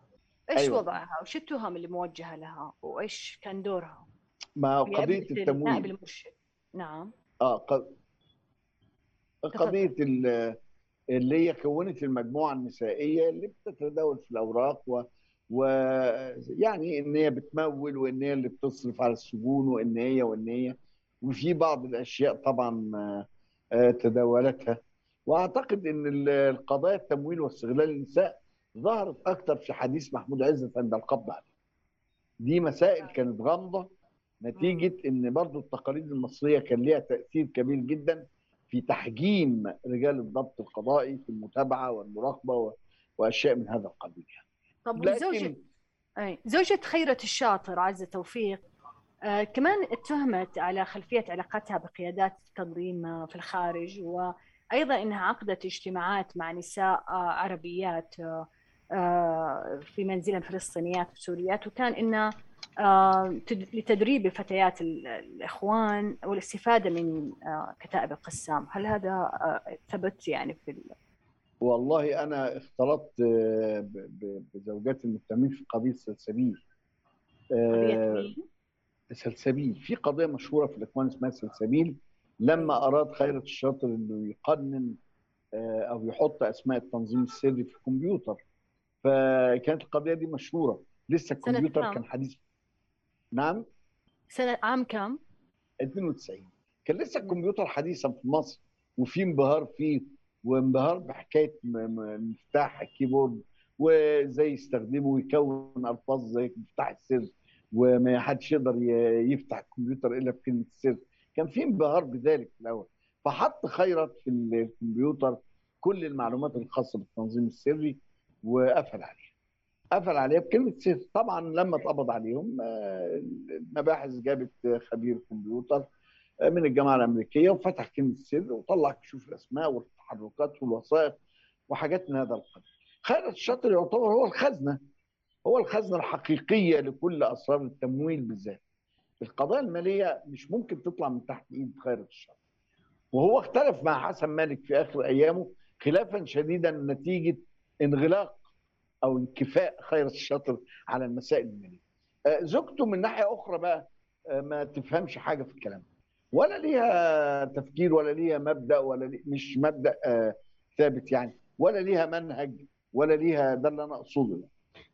إيش أيوة. وضعها وش التهم اللي موجهة لها؟ وإيش كان دورها؟ ما قضية التمويل. المرشد. نعم. آه قضية اللي هي كونت المجموعة النسائية اللي بتتداول في الأوراق و ويعني إن هي بتمول وإن هي اللي بتصرف على السجون وإن هي وإن هي. وفي بعض الأشياء طبعا آه، تداولتها. وأعتقد إن القضايا التمويل واستغلال النساء ظهرت أكثر في حديث محمود عزت عند القبض عليه. دي مسائل كانت غامضة نتيجة إن برضو التقاليد المصرية كان ليها تأثير كبير جدا. في تحجيم رجال الضبط القضائي في المتابعة والمراقبة وأشياء من هذا القبيل طب لكن... زوجة. زوجة خيرة الشاطر عزة توفيق. آه كمان اتهمت على خلفية علاقتها بقيادات التنظيم في الخارج وأيضا أنها عقدت اجتماعات مع نساء آه عربيات آه, آه، في منزل فلسطينيات وسوريات وكان إنها آه، لتدريب فتيات الإخوان والاستفادة من آه، كتائب القسام. هل هذا آه، ثبت يعني في والله أنا اختلطت بزوجات المتهمين في قضية سلسبيل. سلسبيل؟ في قضية مشهورة في الإخوان اسمها سلسبيل. لما أراد خيرة الشاطر إنه يقنن أو يحط أسماء التنظيم السري في الكمبيوتر. فكانت القضية دي مشهورة. لسه الكمبيوتر كان حديث نعم؟ سنة عام كم؟ 92 كان لسه الكمبيوتر حديثا في مصر وفي انبهار فيه وانبهار بحكاية مفتاح الكيبورد وازاي يستخدمه ويكون ألفاظ زي مفتاح السر وما حدش يقدر يفتح الكمبيوتر إلا بكلمه السر. كان في انبهار بذلك في الأول. فحط خيرت في الكمبيوتر كل المعلومات الخاصة بالتنظيم السري وقفل عليه. قفل عليها بكلمة سر. طبعا لما أتقبض عليهم. آه، المباحث جابت خبير كمبيوتر آه، من الجامعة الأمريكية وفتح كلمة سر وطلع كشوف الأسماء والتحركات والوثائق وحاجات من هذا القبيل. خالد الشاطر يعتبر هو الخزنة هو الخزنة الحقيقية لكل أسرار التمويل بالذات. القضايا المالية مش ممكن تطلع من تحت إيد خيرت الشاطر. وهو اختلف مع حسن مالك في آخر أيامه خلافا شديدا نتيجة انغلاق أو انكفاء خير الشاطر على المسائل المالية. آه، زوجته من ناحية أخرى بقى آه، ما تفهمش حاجة في الكلام. ولا ليها تفكير ولا ليها مبدأ ولا لي مش مبدأ آه، ثابت يعني. ولا ليها منهج ولا ليها ده اللي أنا أقصده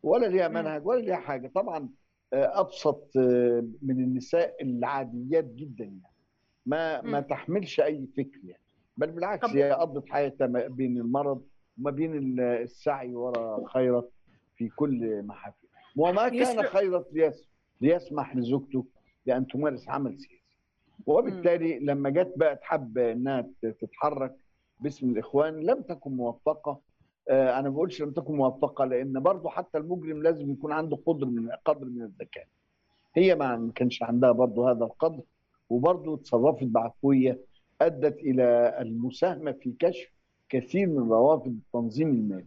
ولا ليها منهج ولا ليها حاجة. طبعا أبسط من النساء العاديات جدا يعني. ما ما تحملش أي فكر يعني. بل بالعكس هي قضت حياتها بين المرض وما بين السعي وراء خيرت في كل محافل. وما كان خيرت ليسمح لزوجته بأن تمارس عمل سياسي. وبالتالي لما جت بقى تحب إنها تتحرك باسم الإخوان لم تكن موفقة. آه، أنا ما بقولش لم تكن موفقة لأن برضه حتى المجرم لازم يكون عنده قدر من قدر من الذكاء. هي ما كانش عندها برضه هذا القدر وبرضه تصرفت بعفوية أدت إلى المساهمة في كشف كثير من روافد التنظيم المالي.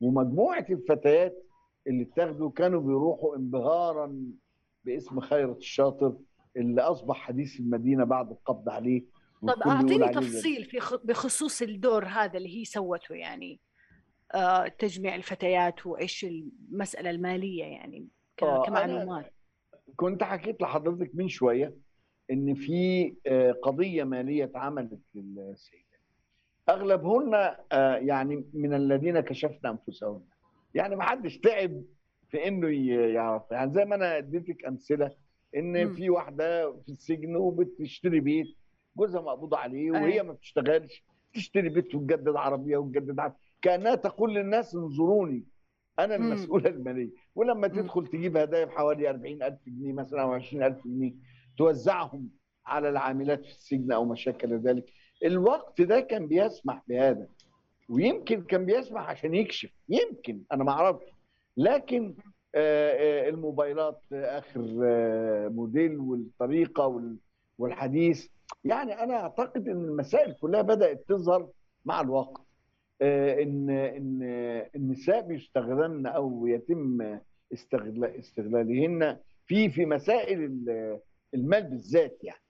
ومجموعة الفتيات اللي اتاخدوا كانوا بيروحوا انبهارا باسم خيرت الشاطر اللي أصبح حديث المدينة بعد القبض عليه. طب أعطيني تفصيل في بخصوص الدور هذا اللي هي سوته يعني آه تجميع الفتيات وإيش المسألة المالية يعني آه، كمعلومات. كنت حكيت لحضرتك من شوية إن في آه، قضية مالية اتعملت للسيد أغلبهن آه، يعني من الذين كشفنا انفسهم يعني ما حدش تعب في إنه يعرف يعني زي ما أنا أديتك أمثلة إن. في واحدة في السجن وبتشتري بيت جوزها مقبوض عليه وهي أيوة. ما بتشتغلش تشتري بيت وتجدد عربية وتجدد عربية. كأنها تقول للناس انظروني أنا. المسؤوله المالية ولما. تدخل تجيب هدايا بحوالي 40000 جنيه مثلا أو 20000 جنيه توزعهم على العاملات في السجن أو ما شابه ذلك الوقت ده كان بيسمح بهذا ويمكن كان بيسمح عشان يكشف يمكن أنا ما أعرفش. لكن آه، آه، الموبايلات آه، آخر موديل والطريقة وال- والحديث. يعني أنا أعتقد إن المسائل كلها بدأت تظهر مع الوقت. إن إن النساء بيستغلن أو يتم استغلال استغلالهن في في مسائل ال- المال بالذات يعني.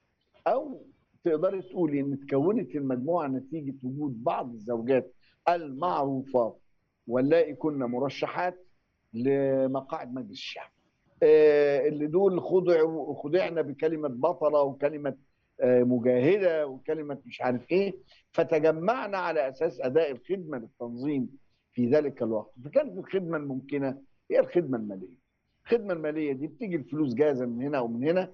أو تقدري تقولي إن تكونت المجموعة نتيجة وجود بعض الزوجات المعروفات واللائي كن مرشحات لمقاعد مجلس الشعب. آه، اللي دول خضعوا خضعنا بكلمة بطلة وكلمة آه، مجاهدة وكلمة مش عارف إيه فتجمعنا على أساس أداء الخدمة للتنظيم في ذلك الوقت. فكانت الخدمة الممكنة هي الخدمة المالية. الخدمة المالية دي بتيجي الفلوس جاهزة من هنا ومن هنا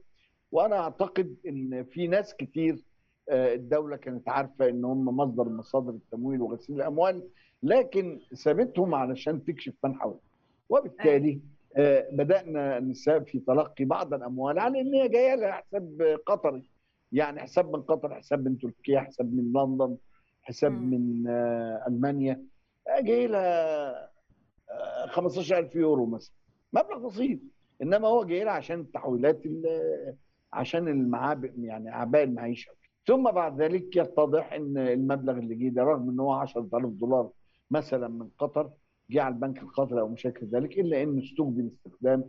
وأنا أعتقد إن في ناس كتير آه، الدولة كانت عارفة إن هم مصدر مصادر التمويل وغسيل الأموال لكن سابتهم علشان تكشف من حولها وبالتالي آه، بدأنا نساب في تلقي بعض الأموال على إن هي جاية لها حساب قطري. يعني حساب من قطر حساب من تركيا حساب من لندن حساب مم. من آه، ألمانيا. جاي لها آه، 15000 يورو مثلا. مبلغ بسيط. إنما هو جاي لها عشان التحويلات ال- عشان المعابئ يعني اعباء المعيشة. ثم بعد ذلك يتضح إن المبلغ اللي جه ده رغم إن هو 10000 دولار مثلا من قطر جه على البنك القطري أو مشاكل ذلك إلا انه استخدم استخدام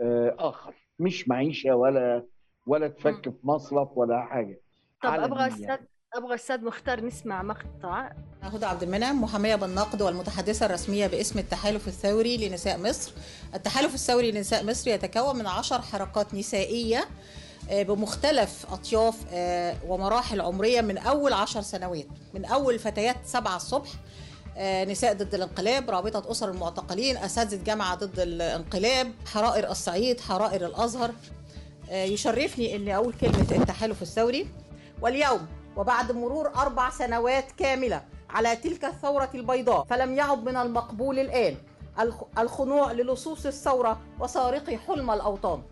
آه، آخر. مش معيشة ولا ولا تفك في مصرف ولا حاجة. طب أبغى يعني. أستاذ أبغى أستاذ مختار نسمع مقطع. هدى عبد المنعم محامية بالنقد والمتحدثة الرسمية باسم التحالف الثوري لنساء مصر. التحالف الثوري لنساء مصر يتكون من عشر حركات نسائية آه، بمختلف أطياف آه، ومراحل عمرية من أول عشر سنوات من أول فتيات سبعة الصبح آه، نساء ضد الانقلاب رابطة أسر المعتقلين أساتذة جامعة ضد الانقلاب حرائر الصعيد حرائر الأزهر. آه، يشرفني أني أقول كلمة التحالف الثوري. واليوم وبعد مرور أربع سنوات كاملة على تلك الثورة البيضاء فلم يعد من المقبول الآن الخ- الخضوع للصوص الثورة وسارقي حلم الأوطان.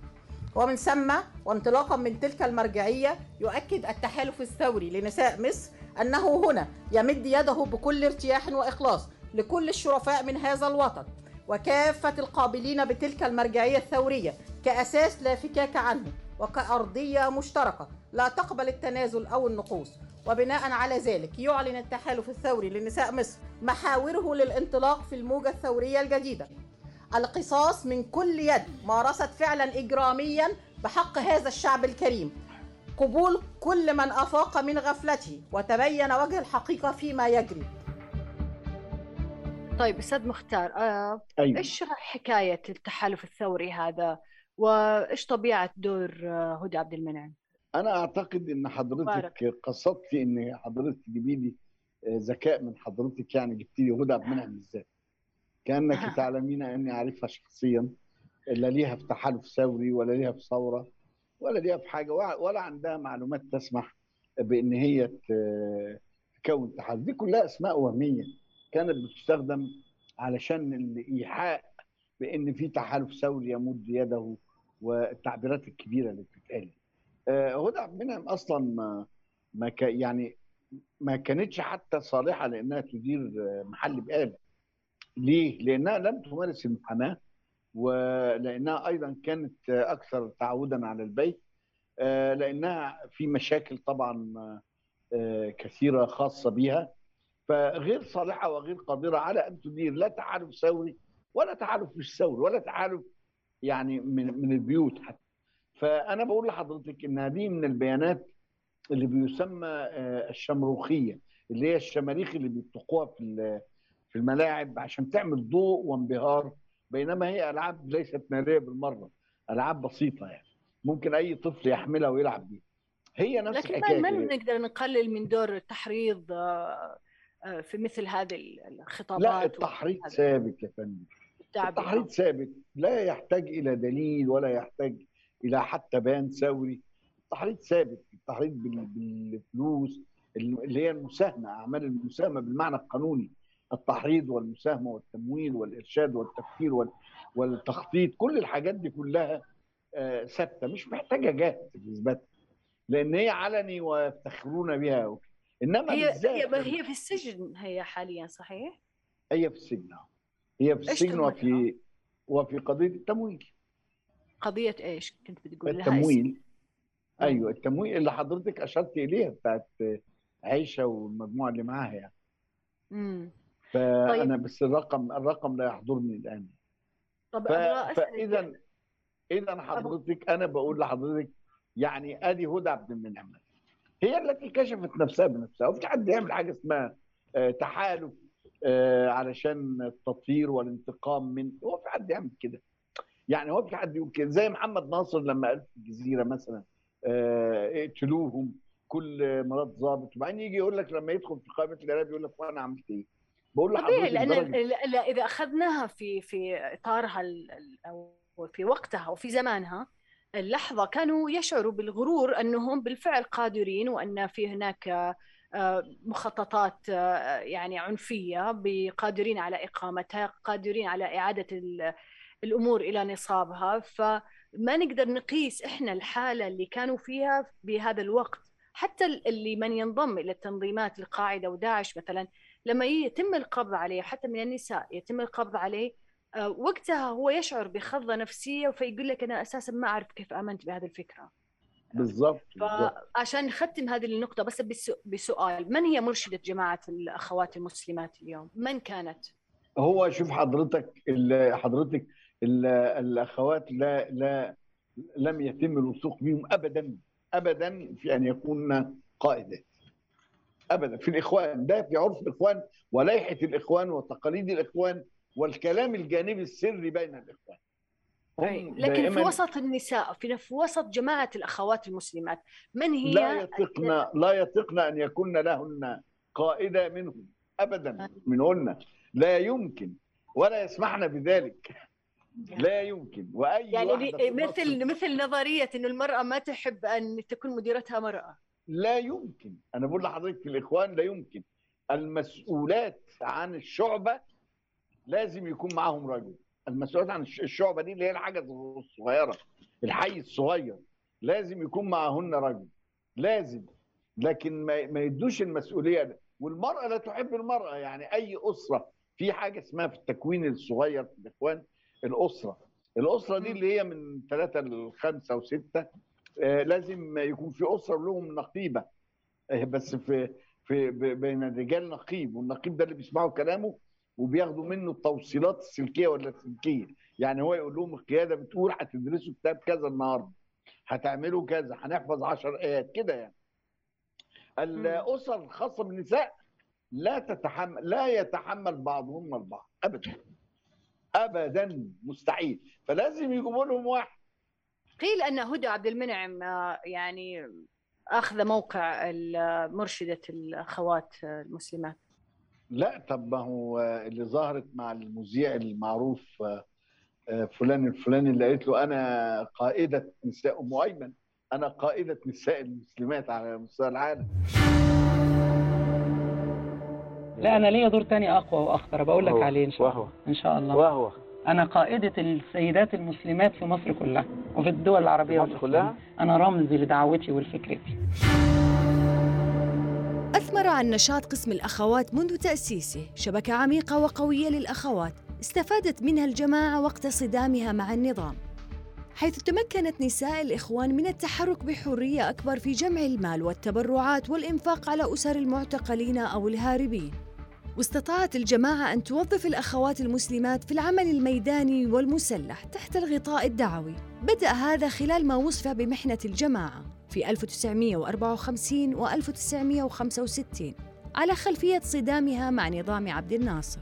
ومن ثم وانطلاقا من تلك المرجعية يؤكد التحالف الثوري لنساء مصر أنه هنا يمد يده بكل ارتياح وإخلاص لكل الشرفاء من هذا الوطن. وكافة القابلين بتلك المرجعية الثورية كأساس لا فكاك عنه وكأرضية مشتركة لا تقبل التنازل أو النقوص. وبناء على ذلك يعلن التحالف الثوري لنساء مصر محاوره للانطلاق في الموجة الثورية الجديدة. القصاص من كل يد مارست فعلا إجراميا بحق هذا الشعب الكريم. قبول كل من أفاق من غفلته وتبين وجه الحقيقة فيما يجري. طيب أستاذ مختار آه، أيوه. إيش حكاية التحالف الثوري هذا؟ وإيش طبيعة دور آه، هدى عبد المنعم؟ أنا أعتقد إن حضرتك. قصدتي إن حضرتك تجيبي لي آه، ذكاء من حضرتك يعني جبت لي هدى عبد المنعم بالذات. كأنك تعلمين أني أعرفها شخصيا لا ليها في تحالف ثوري ولا ليها في ثورة ولا ليها في حاجة ولا عندها معلومات تسمح بإن هي تكون تحالف. دي كلها أسماء وهمية كانت بتستخدم علشان الإيحاء بإن في تحالف ثوري يمد يده والتعبيرات الكبيرة اللي بتتقال. آه، هدى عبد المنعم أصلا ما ما يعني ما كانتش حتى صالحة لأنها تدير آه، محل بقاله. ليه؟ لأنها لم تمارس المحاماه ولأنها أيضا كانت أكثر تعودا على البيت آه، لأنها في مشاكل طبعا آه، كثيرة خاصة بها فغير صالحة وغير قادرة على أن تدير لا تحالف ثوري ولا تحالف مش ثوري ولا تحالف يعني من من البيوت حتى فأنا بقول لحضرتك إن هذه من البيانات اللي بيسمى آه، الشمروخية اللي هي الشماريخ اللي بيطلقوها في في الملاعب عشان تعمل ضوء وانبهار بينما هي ألعاب ليست ناريه بالمرة ألعاب بسيطة يعني ممكن أي طفل يحملها ويلعب بيها. هي نفس لكن ما الحكاية ما. نقدر نقلل من دور التحريض آه، آه، في مثل هذه الخطابات لا التحريض ثابت يا فندم. التحريض ثابت لا يحتاج إلى دليل ولا يحتاج إلى حتى بيان ثوري. التحريض ثابت التحريض بال- بالفلوس اللي هي المساهمة أعمال المساهمة بالمعنى القانوني. التحريض والمساهمة والتمويل والإرشاد والتفكير وال- والتخطيط كل الحاجات دي كلها آه، ثابتة مش محتاجة جهد في اثباتها لأن هي علني ويفتخرون بها إنما هي هي هي في السجن هي حاليا صحيح؟ هي في السجن آه. هي في السجن؟ وفي وفي قضية التمويل قضية إيش؟ كنت بتقول لها التمويل اسم. أيوه التمويل اللي حضرتك أشرت إليها بتاعت عائشه والمجموعة اللي معاها يعني امم فأنا بس الرقم الرقم لا يحضرني الآن. طب ف... فإذا إذا حضرتك أنا بقول لحضرتك يعني آدي هدى عبد المنعم. هي التي كشفت نفسها بنفسها وفي حد يعمل حاجة اسمها آه، تحالف آه، علشان التطهير والانتقام من هو في حد يعمل كده. يعني هو في حد يقول كده. زي محمد ناصر لما قال في الجزيرة مثلا آه، اقتلوهم كل مرات ضابط وبعدين يجي يقول لك لما يدخل في قائمة الارهاب يقول لك وأنا عملت إيه؟ بقول طبيعي لأن إذا أخذناها في في إطارها أو في وقتها وفي زمانها اللحظة كانوا يشعروا بالغرور أنهم بالفعل قادرين وأن في هناك آه، مخططات آه، يعني عنفية قادرين على إقامتها قادرين على إعادة ال- الأمور إلى نصابها. فما نقدر نقيس إحنا الحالة اللي كانوا فيها بهذا الوقت. حتى اللي من ينضم إلى التنظيمات القاعدة وداعش مثلا لما يتم القبض عليه حتى من النساء يتم القبض عليه آه، وقتها هو يشعر بخضة نفسية فيقول لك أنا أساسا ما أعرف كيف آمنت بهذه الفكرة بالظبط. فعشان نختم هذه النقطة بس بسؤال من هي مرشدة جماعة الأخوات المسلمات اليوم؟ من كانت؟ هو شوف حضرتك حضرتك ال- الأخوات لا لا لم يتم الوثوق بهم ابدا ابدا في أن يكون قائدات ابدا. في الإخوان ده في عرف الإخوان ولائحة الإخوان وتقاليد الإخوان والكلام الجانبي السري بين الإخوان. هم لكن في وسط النساء في في وسط جماعة الأخوات المسلمات من هي؟ لا يطقن لا يطقن أن يكن لهن قائدة منهم. ابدا منهن لا يمكن ولا يسمحن بذلك. لا يمكن. وأي يعني مثل مثل نظرية إنه المرأة ما تحب أن تكون مديرتها مرأة. لا يمكن. أنا بقول لحضرتك الإخوان لا يمكن. المسؤولات عن الشعبة لازم يكون معاهم رجل. المسؤولات عن الش- الشعبة دي اللي هي الحاجة الصغيرة الحي الصغير لازم يكون معهن رجل. لازم. لكن ما يدوش المسؤولية ده. والمرأة لا تحب المرأة. يعني أي أسرة في حاجة اسمها في التكوين الصغير في الإخوان الأسرة. الأسرة دي اللي هي من ثلاثة لخمسة وستة لازم يكون في اسره لهم نقيبة. آه، بس في في بين الرجال نقيب والنقيب ده اللي بيسمعوا كلامه وبياخدوا منه التوصيلات السلكية ولا السلكية. يعني هو يقول لهم القيادة بتقول هتدرسوا كتاب كذا النهارده هتعملوا كذا هنحفظ 10 آيات كده يعني. الأسر الخاصة بالنساء لا تتحمل لا يتحمل بعضهم البعض ابدا. ابدا مستحيل. فلازم يجيبوا لهم واحد قيل أن هدى عبد المنعم آه، يعني أخذ موقع ال- مرشدة الأخوات المسلمات. لا طب ما هو اللي ظهرت مع المذيع المعروف آه، آه، فلان الفلاني اللي قالت له أنا قائدة نساء أم أيمن أنا قائدة نساء المسلمات على مستوى العالم. لا أنا ليا دور تاني أقوى وأخطر. بقول لك عليه إن شاء الله. وهو إن شاء الله. وهو. أنا قائدة السيدات المسلمات في مصر كلها وفي الدول العربية مصر. كلها؟ أنا رمز لدعوتي ولفكرتي أثمر عن نشاط قسم الأخوات منذ تأسيسه شبكة عميقة وقوية للأخوات استفادت منها الجماعة وقت صدامها مع النظام حيث تمكنت نساء الإخوان من التحرك بحرية أكبر في جمع المال والتبرعات والإنفاق على أسر المعتقلين أو الهاربين واستطاعت الجماعة أن توظف الأخوات المسلمات في العمل الميداني والمسلح تحت الغطاء الدعوي. بدأ هذا خلال ما وصف بمحنة الجماعة في 1954 و 1965 على خلفية صدامها مع نظام عبد الناصر.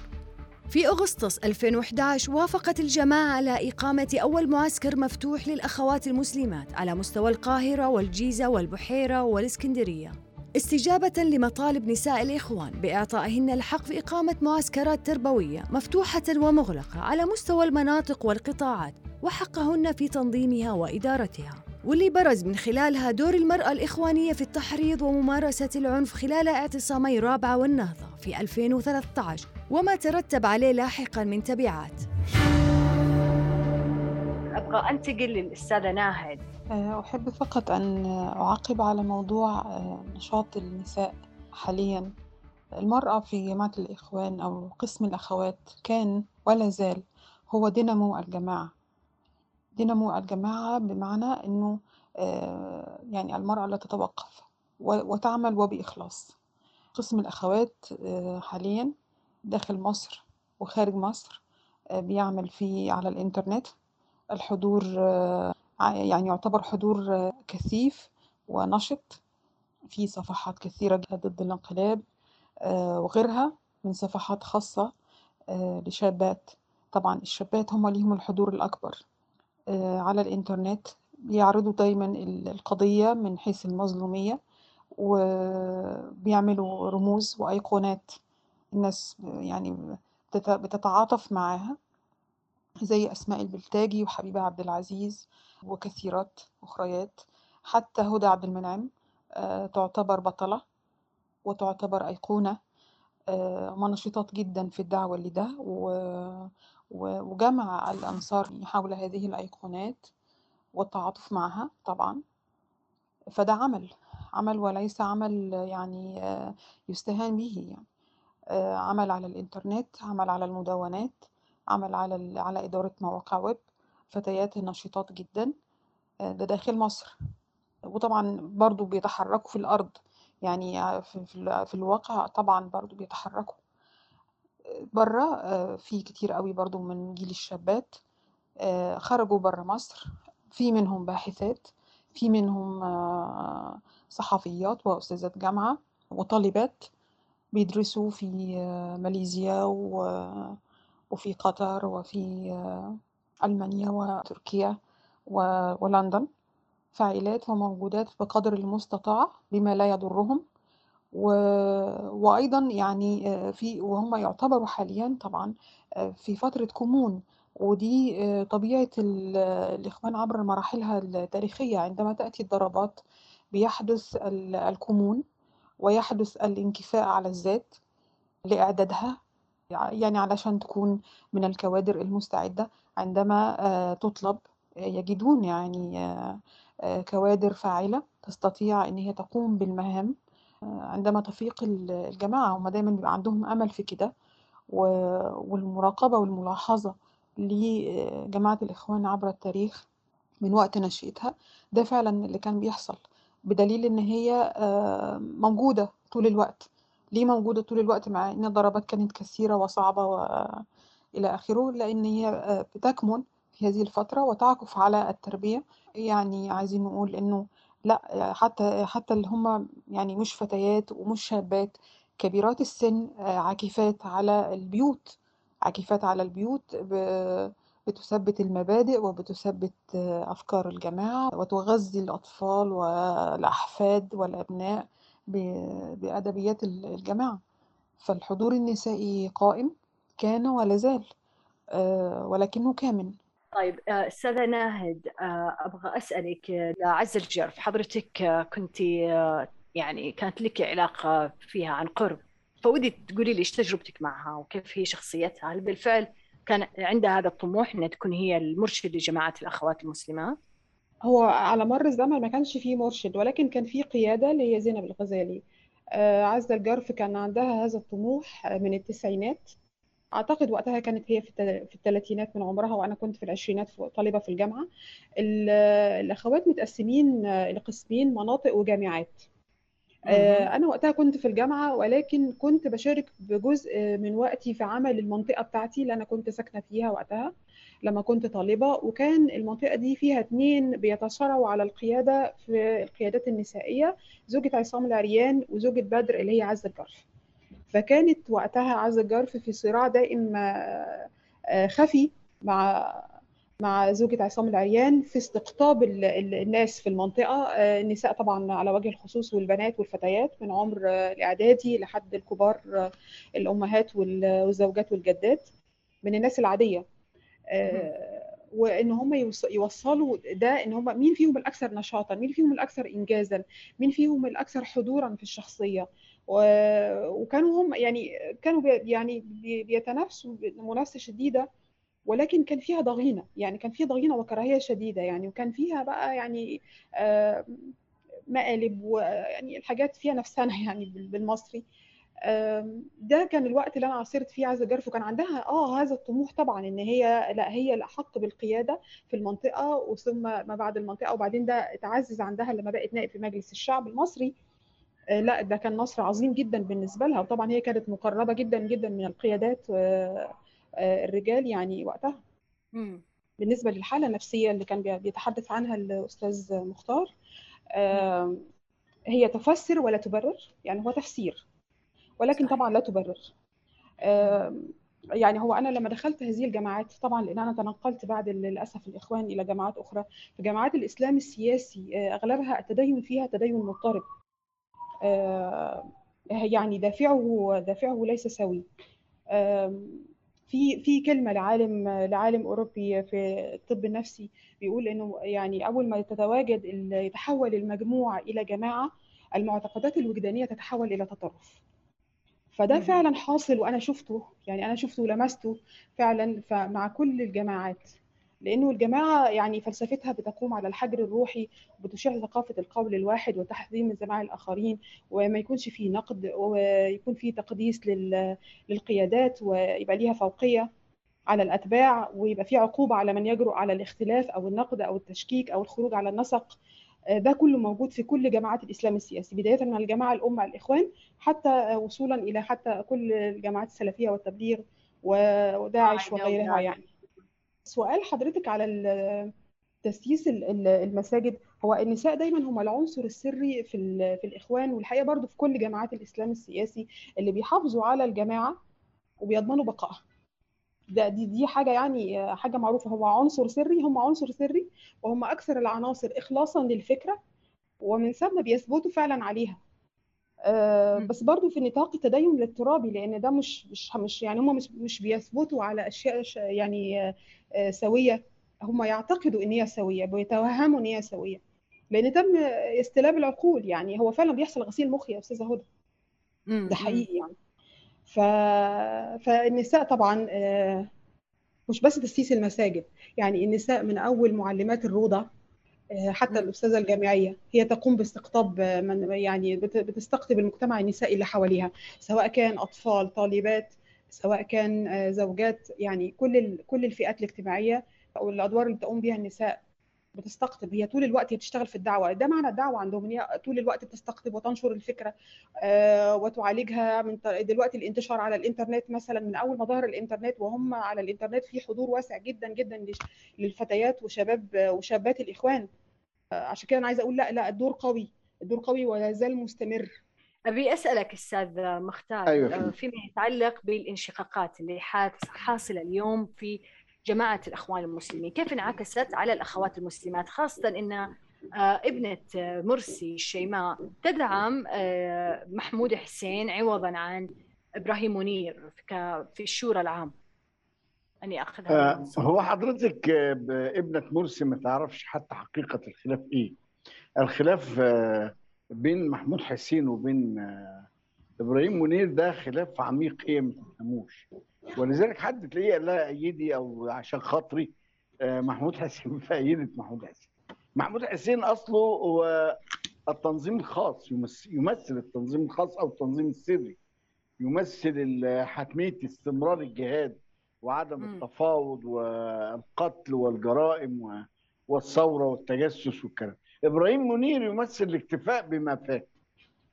في أغسطس 2011 وافقت الجماعة على إقامة أول معسكر مفتوح للأخوات المسلمات على مستوى القاهرة والجيزة والبحيرة والإسكندرية. استجابة لمطالب نساء الإخوان بإعطائهن الحق في إقامة معسكرات تربوية مفتوحة ومغلقة على مستوى المناطق والقطاعات وحقهن في تنظيمها وإدارتها. واللي برز من خلالها دور المرأة الإخوانية في التحريض وممارسة العنف خلال اعتصامي رابعة والنهضة في 2013 وما ترتب عليه لاحقا من تبعات. أبغى أنتقل للأستاذة ناهد. أحب فقط أن أعقب على موضوع نشاط النساء حاليا. المرأة في جماعة الإخوان أو قسم الأخوات كان ولا زال هو دينامو الجماعة. دينامو الجماعة بمعنى أنه يعني المرأة لا تتوقف وتعمل وبإخلاص. قسم الأخوات حاليا داخل مصر وخارج مصر بيعمل في على الإنترنت. الحضور يعني يعتبر حضور كثيف ونشط في صفحات كثيرة ضد الانقلاب وغيرها من صفحات خاصة لشابات. طبعا الشابات هم ليهم الحضور الأكبر على الإنترنت. بيعرضوا دايما القضية من حيث المظلومية وبيعملوا رموز وأيقونات الناس يعني بتتعاطف معاها. زي أسماء البلتاجي وحبيبة عبد العزيز وكثيرات أخريات. حتى هدى عبد المنعم تعتبر بطلة وتعتبر أيقونة ونشيطات جدا في الدعوة لده وجمع الأنصار حول هذه الأيقونات والتعاطف معها طبعا. فده عمل عمل وليس عمل يعني يستهان به يعني. عمل على الإنترنت عمل على المدونات عمل على على إدارة مواقع ويب فتيات نشيطات جدا ده داخل مصر. وطبعا برضو بيتحركوا في الأرض يعني في, في, الواقع طبعا برضو بيتحركوا. بره في كتير قوي برضو من جيل الشابات خرجوا بره مصر. في منهم باحثات في منهم صحفيات وأستاذات جامعة وطالبات بيدرسوا في ماليزيا وفي قطر وفي ألمانيا وتركيا ولندن. فاعلات وموجودات بقدر المستطاع بما لا يضرهم. و... وأيضا يعني في وهم يعتبروا حاليا طبعا في فترة كمون ودي طبيعة الإخوان عبر مراحلها التاريخية. عندما تأتي الضربات بيحدث الكمون ويحدث الانكفاء على الذات لإعدادها. يعني علشان تكون من الكوادر المستعدة عندما تطلب يجدون يعني كوادر فاعلة تستطيع أن هي تقوم بالمهام عندما تفيق الجماعة. هم دايما بيبقى عندهم أمل في كده والمراقبة والملاحظة لجماعة الإخوان عبر التاريخ من وقت نشأتها ده فعلا اللي كان بيحصل بدليل إن هي موجودة طول الوقت. ليه موجودة طول الوقت مع إن الضربات كانت كثيرة وصعبة وإلى آخره لأن هي بتكمن في هذه الفترة وتعكف على التربية. يعني عايزين نقول إنه لأ حتى حتى اللي هم يعني مش فتيات ومش شابات كبيرات السن عاكفات على البيوت عاكفات على البيوت بتثبت المبادئ وبتثبت أفكار الجماعة وتغذي الأطفال والأحفاد والأبناء. بأدبيات الجماعة. فالحضور النسائي قائم كان ولا زال ولكنه كامن. طيب أستاذة ناهد أبغى أسألك لعز الجرف حضرتك كنت يعني كانت لك علاقة فيها عن قرب فودي تقولي لي إيش تجربتك معها وكيف هي شخصيتها؟ هل بالفعل كان عندها هذا الطموح إنها تكون هي المرشد لجماعة الأخوات المسلمات؟ هو على مر الزمن ما كانش فيه مرشد ولكن كان فيه قيادة اللي هي زينب الغزالي. عزة الجرف كان عندها هذا الطموح من التسعينات. أعتقد وقتها كانت هي في الثلاثينات من عمرها وأنا كنت في العشرينات طالبة في الجامعة. الأخوات متقسمين لقسمين مناطق وجامعات. أنا وقتها كنت في الجامعة ولكن كنت بشارك بجزء من وقتي في عمل المنطقة بتاعتي اللي أنا كنت ساكنة فيها وقتها. لما كنت طالبة وكان المنطقة دي فيها اتنين بيتصارعوا على القيادة في القيادات النسائية زوجة عصام العريان وزوجة بدر اللي هي عزة الجرف. فكانت وقتها عزة الجرف في صراع دائم خفي مع مع زوجة عصام العريان في استقطاب الناس في المنطقة. النساء طبعا على وجه الخصوص والبنات والفتيات من عمر الإعدادي لحد الكبار الأمهات والزوجات والجدات. من الناس العادية. وإن هم يوصلوا ده إن هم مين فيهم الأكثر نشاطا مين فيهم الأكثر انجازا مين فيهم الأكثر حضورا في الشخصية. وكانوا هم يعني كانوا يعني بيتنافسوا منافسه شديدة ولكن كان فيها ضغينة. يعني كان فيها ضغينة وكراهية شديدة يعني وكان فيها بقى يعني مقالب ويعني الحاجات فيها نفسانه يعني بالمصري. ده كان الوقت اللي أنا عاصرت فيه عزه جرف وكان عندها آه هذا الطموح طبعا إن هي لا هي الأحق بالقيادة في المنطقة وثم ما بعد المنطقة وبعدين ده اتعزز عندها لما بقت نائب في مجلس الشعب المصري. لا ده كان نصر عظيم جدا بالنسبة لها. وطبعا هي كانت مقربة جدا جدا من القيادات الرجال يعني وقتها. بالنسبة للحالة النفسية اللي كان بيتحدث عنها الأستاذ مختار هي تفسر ولا تبرر؟ يعني هو تفسير. ولكن طبعا لا تبرر. يعني هو أنا لما دخلت هذه الجامعات طبعا لأن أنا تنقلت بعد للأسف الإخوان إلى جامعات أخرى فجامعات الإسلام السياسي أغلبها التدين فيها تدين مضطرب. يعني دافعه دافعه ليس سوي. في في كلمة لعالم لعالم أوروبي في الطب النفسي بيقول إنه يعني أول ما تتواجد يتحول المجموعه إلى جماعة المعتقدات الوجدانية تتحول إلى تطرف. فده فعلا حاصل وأنا شفته. يعني أنا شفته ولمسته فعلا مع كل الجماعات. لأنه الجماعة يعني فلسفتها بتقوم على الحجر الروحي وبتشيع ثقافة القول الواحد وتحذير من سماع الآخرين وما يكونش فيه نقد ويكون فيه تقديس للقيادات ويبقى ليها فوقية على الأتباع ويبقى في عقوبة على من يجرؤ على الاختلاف أو النقد أو التشكيك أو الخروج على النسق. ده كله موجود في كل جماعات الإسلام السياسي بداية من الجماعة الأمة الإخوان حتى وصولا إلى حتى كل الجماعات السلفية والتبليغ وداعش وغيرها يعني. سؤال حضرتك على تسييس المساجد هو النساء دايما هم العنصر السري في في الإخوان والحقيقة برضو في كل جماعات الإسلام السياسي اللي بيحافظوا على الجماعة وبيضمنوا بقائها. ده دي دي حاجة يعني حاجة معروفة. هو عنصر سري هم عنصر سري وهم أكثر العناصر اخلاصا للفكرة ومن ثم بيثبتوا فعلا عليها. آه بس برضو في نطاق التدين الاضطرابي لأن ده مش مش مش يعني هم مش مش بيثبتوا على أشياء يعني آه سوية. هم يعتقدوا إن هي سوية بيتوهموا إن هي سوية. لأن تم استلاب العقول يعني هو فعلا بيحصل غسيل مخ يا أستاذة هدى. ده حقيقي يعني. ف... فالنساء طبعا آه مش بس تسييس المساجد يعني النساء من أول معلمات الروضة حتى الأستاذة الجامعية هي تقوم باستقطاب من يعني بتستقطب المجتمع النسائي اللي حواليها سواء كان أطفال طالبات سواء كان زوجات يعني كل كل الفئات الاجتماعية أو الادوار اللي تقوم بها النساء بتستقطب هي طول الوقت هي بتشتغل في الدعوة. ده معنى الدعوة عندهم إن هي طول الوقت بتستقطب وتنشر الفكرة وتعالجها من دلوقتي الانتشار على الإنترنت مثلا من أول ما ظهر الإنترنت وهم على الإنترنت في حضور واسع جدا جدا للفتيات وشباب وشابات الإخوان. عشان كده أنا عايزة أقول لا لا الدور قوي الدور قوي ولا زال مستمر. أبي أسألك أستاذ مختار أيوة. فيما يتعلق بالانشقاقات اللي حاصلة اليوم في جماعة الأخوان المسلمين كيف انعكست على الأخوات المسلمات؟ خاصة إن ابنة مرسي الشيماء تدعم محمود حسين عوضا عن إبراهيم منير في الشورى العام. أني اخذها آه هو حضرتك ابنة مرسي ما تعرفش حتى حقيقة الخلاف إيه. الخلاف آه بين محمود حسين وبين آه إبراهيم منير ده خلاف عميق إيه ما تفهموش. ولذلك حد تلاقيه قال لها أيدي أو عشان خاطري محمود حسين. فأيدة محمود حسين. محمود حسين أصله هو التنظيم الخاص يمثل التنظيم الخاص أو التنظيم السري يمثل حتمية استمرار الجهاد وعدم. التفاوض والقتل والجرائم والثورة والتجسس والكلام. إبراهيم منير يمثل الاكتفاء بما فات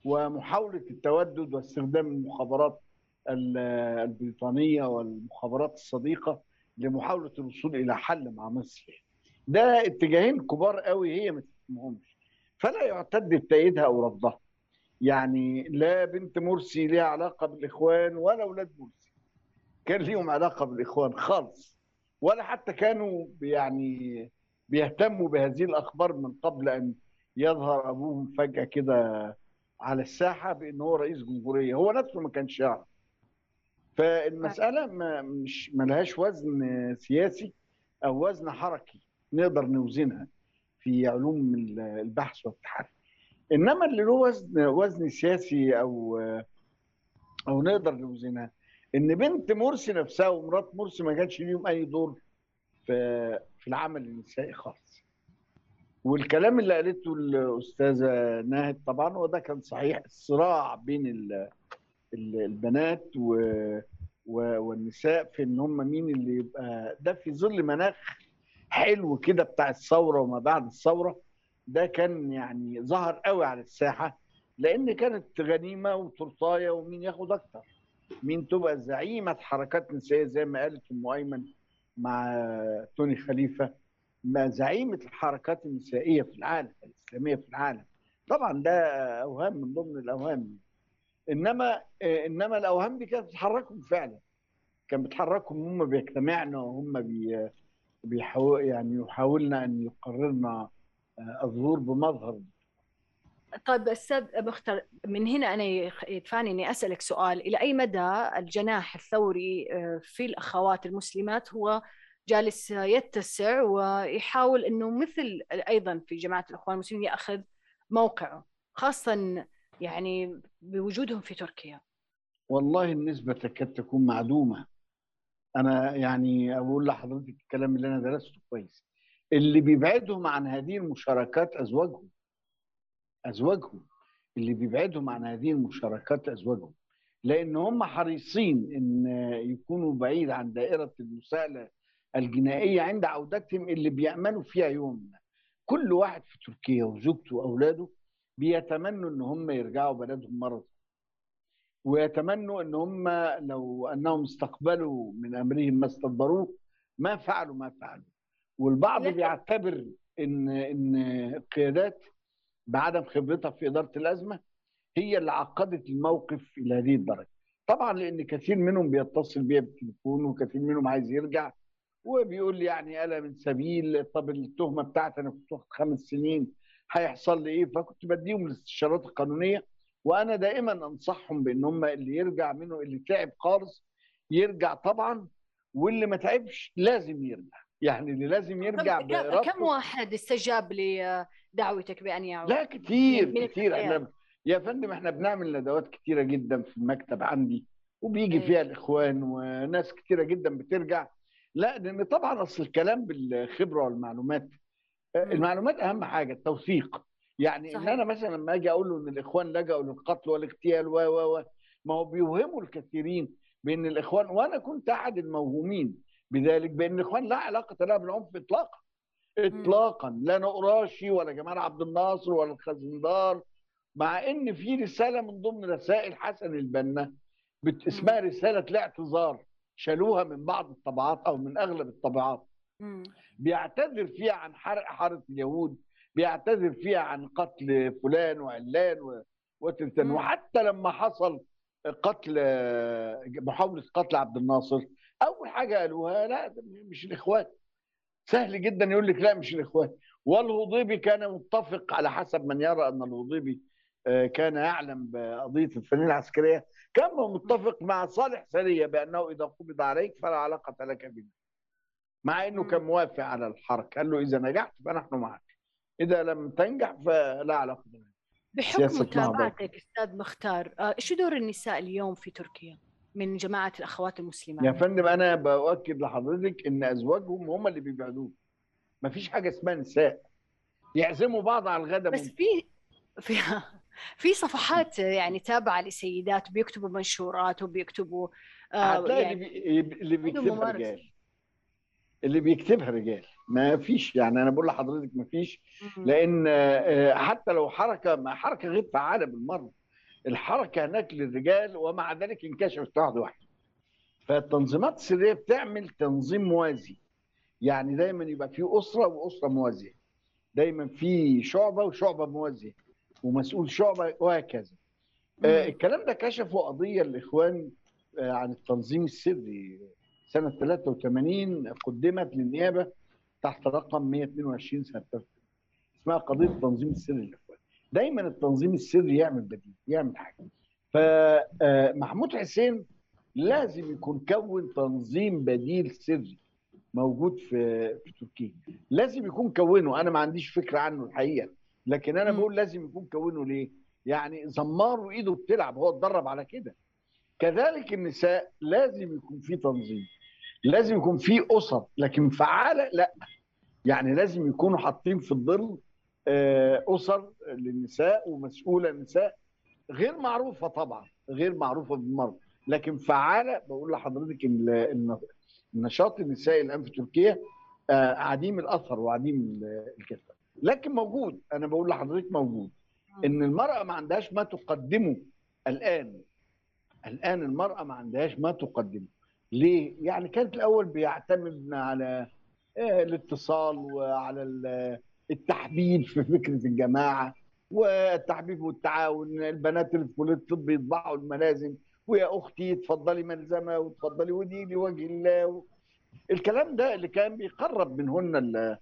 ومحاولة التودد واستخدام المخابرات البريطانية والمخابرات الصديقة لمحاولة الوصول إلى حل مع مصر. ده اتجاهين كبار قوي هي ما تفهمهمش. فلا يعتد بتأييدها أو رفضها. يعني لا بنت مرسي ليها علاقة بالإخوان ولا أولاد مرسي. كان ليهم علاقة بالإخوان خالص. ولا حتى كانوا يعني بيهتموا بهذه الأخبار من قبل أن يظهر أبوهم فجأة كده على الساحة بأن هو رئيس جمهورية. هو نفسه ما كانش يعرف. فالمسألة ما مش ملهاش وزن سياسي أو وزن حركي نقدر نوزنها في علوم البحث والتحري إنما اللي له وزن وزن سياسي أو أو نقدر نوزنها إن بنت مرسي نفسها ومرات مرسي ما كانش ليهم أي دور في في العمل النسائي خالص. والكلام اللي قالته الأستاذة ناهد طبعا وده كان صحيح الصراع بين ال- ال- البنات و- و- والنساء في إن هم مين اللي يبقى ده في ظل مناخ حلو كده بتاع الثورة وما بعد الثورة. ده كان يعني ظهر قوي على الساحة لأن كانت غنيمة وتورتايه ومين ياخد أكتر. مين تبقى زعيمة حركات نسائية زي ما قالت أم أيمن مع توني خليفة ما زعيمة الحركات النسائية في العالم الإسلامية في العالم. طبعا ده أوهام من ضمن الأوهام. إنما إنما الأوهام دي كانت بتحركهم فعلا. كان بتحركهم هم بيجتمعنا وهم بي بيحاول يعني يحاولن إن يقررن الظهور بمظهر. طيب أستاذ مختار من هنا أنا يدفعني إني أسألك سؤال. إلى أي مدى الجناح الثوري في الأخوات المسلمات هو جالس يتسع ويحاول إنه مثل أيضا في جماعة الأخوان المسلمين يأخذ موقعه خاصه يعني بوجودهم في تركيا. والله النسبة تكاد تكون معدومة. أنا يعني أقول لحضرتك الكلام اللي أنا درسته كويس. اللي بيبعدهم عن هذه المشاركات أزواجهم. أزواجهم. اللي بيبعدهم عن هذه المشاركات أزواجهم. لأن هم حريصين إن يكونوا بعيد عن دائرة المساءلة الجنائية عند عودتهم اللي بيأمنوا فيها يوم كل واحد في تركيا وزوجته وأولاده بيتمنوا إن هم يرجعوا بلدهم مرة ويتمنوا إن هم لو أنهم استقبلوا من أمرهم ما استدبروه ما فعلوا ما فعلوا والبعض بيعتبر إن إن القيادات بعدم خبرتها في إدارة الأزمة هي اللي عقدت الموقف إلى هذه الدرجة. طبعا لأن كثير منهم بيتصل بيا بالتليفون وكثير منهم عايز يرجع وبيقول لي يعني أنا من سبيل طب التهمة بتاعتي أنا كنت واخد خمس سنين هيحصل لي إيه؟ فكنت بديهم الاستشارات القانونية وأنا دائما أنصحهم بإن هم اللي يرجع منه اللي تعب خالص يرجع طبعا واللي ما تعبش لازم يرجع. يعني اللي لازم يرجع بإرادته كم واحد استجاب لدعوتك بأن يعود؟ لا كتير كتير. إحنا يا فندم إحنا بنعمل ندوات كتيرة جدا في المكتب عندي وبيجي فيها الإخوان وناس كتيرة جدا بترجع. لا لأن طبعا أصل الكلام بالخبرة والمعلومات المعلومات أهم حاجة التوثيق. يعني صحيح. ان أنا مثلا لما آجي أقول له إن الإخوان لجأوا للقتل والاغتيال و و و ما هو بيوهموا الكثيرين بإن الإخوان وأنا كنت أحد الموهومين بذلك بإن الإخوان لا علاقة لها بالعنف اطلاقا. اطلاقا. لا نقراشي ولا جمال عبد الناصر ولا الخزندار. مع إن في رسالة من ضمن رسائل حسن البنا اسمها رسالة الاعتذار شالوها من بعض الطبعات أو من أغلب الطبعات. بيعتذر فيها عن حرق حارة اليهود بيعتذر فيها عن قتل فلان وعلان وتلتان وحتى لما حصل قتل محاولة قتل عبد الناصر أول حاجة قالوها لا مش الإخوان. سهل جدا يقول لك لا مش الإخوان. والهضيبي كان متفق على حسب من يرى أن الهضيبي كان يعلم بقضية الفنية العسكرية. كان متفق مع صالح سرية بأنه إذا قبض عليك فلا علاقة لك بنا. مع إنه كان موافق على الحركة. قال له إذا نجحت فنحن معك. إذا لم تنجح فلا علاقة بنا بحكم متابعتك أستاذ مختار إيش دور النساء اليوم في تركيا من جماعة الأخوات المسلمات يا فندم أنا باكد لحضرتك إن أزواجهم هم اللي بيبعدوهم ما فيش حاجة اسمها نساء. يعزموا بعض على الغداء بس في في في صفحات يعني تابعة لسيدات بيكتبوا منشورات وبيكتبوا هتلاقي يعني. اللي بيكتبها رجال. اللي بيكتبها رجال. ما فيش يعني أنا بقول لحضرتك ما فيش. لأن حتى لو حركة ما حركة غير فعالة بالمرة. الحركة هناك للرجال ومع ذلك انكشفت واحدة واحدة فالتنظيمات السرية بتعمل تنظيم موازي. يعني دايما يبقى في أسرة وأسرة موازية. دايما في شعبة وشعبة موازية. ومسؤول شعبة وهكذا. آه الكلام ده كشفوا قضية الإخوان آه عن التنظيم السري. سنة 83 قدمت للنيابة تحت رقم 122 سنة اسمها قضية التنظيم السري للاخوان دايما التنظيم السري يعمل بديل يعمل حاجة. فمحمود حسين لازم يكون كون تنظيم بديل سري موجود في في تركيا. لازم يكون كونه أنا ما عنديش فكرة عنه الحقيقة لكن أنا. بقول لازم يكون كونه ليه؟ يعني زمار وايده بتلعب هو اتدرب على كده. كذلك النساء لازم يكون في تنظيم. لازم يكون في أسر لكن فعالة لا. يعني لازم يكونوا حاطين في الظل آه، أسر للنساء ومسؤولة النساء. غير معروفة طبعا غير معروفة بالمرة لكن فعالة بقول لحضرتك النشاط النسائي الآن في تركيا آه، عديم الأثر وعديم ال- الكثره لكن موجود أنا بقول لحضرتك موجود. إن المرأة ما عندهاش ما تقدمه الآن. الآن المرأة ما عندهاش ما تقدمه. ليه يعني كانت الأول بيعتمدنا على آه، الاتصال وعلى ال- التحبيب في فكرة الجماعة والتحبيب والتعاون البنات اللي في كلية الطب يطبعوا الملازم ويا أختي اتفضلي ملزمة وتفضلي ودي لوجه الله. الكلام ده اللي كان بيقرب منهن ال-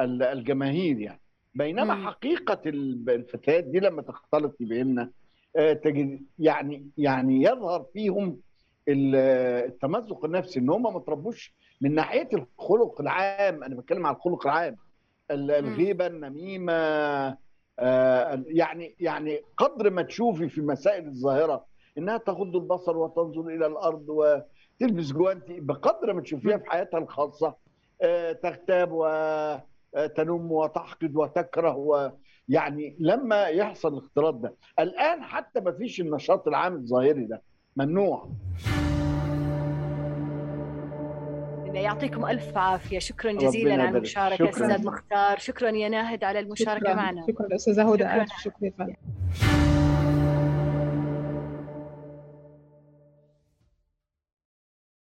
ال- الجماهير يعني بينما مم. حقيقة ال- الفتيات دي لما تختلط بهن آه، تجد يعني يعني يظهر فيهم التمزق النفسي إن هم ما تربوش من ناحية الخلق العام. أنا بتكلم على الخلق العام. ال- الغيبة النميمة آه، يعني يعني قدر ما تشوفي في المسائل الظاهرة إنها تغض البصر وتنظر إلى الأرض وتلبس جوانتي بقدر ما تشوفيها في حياتها الخاصة. آه، تغتاب وتنم وتحقد وتكره و يعني لما يحصل الاختلاط ده. الآن حتى ما فيش النشاط العام الظاهري ده. ممنوع. يعطيكم ألف عافية. شكرا جزيلا على. المشاركة شكراً. أستاذ مختار. شكرا يا ناهد على المشاركة شكرا. معنا. شكرا. استاذه هدى شكراً. ألف شكر. فندم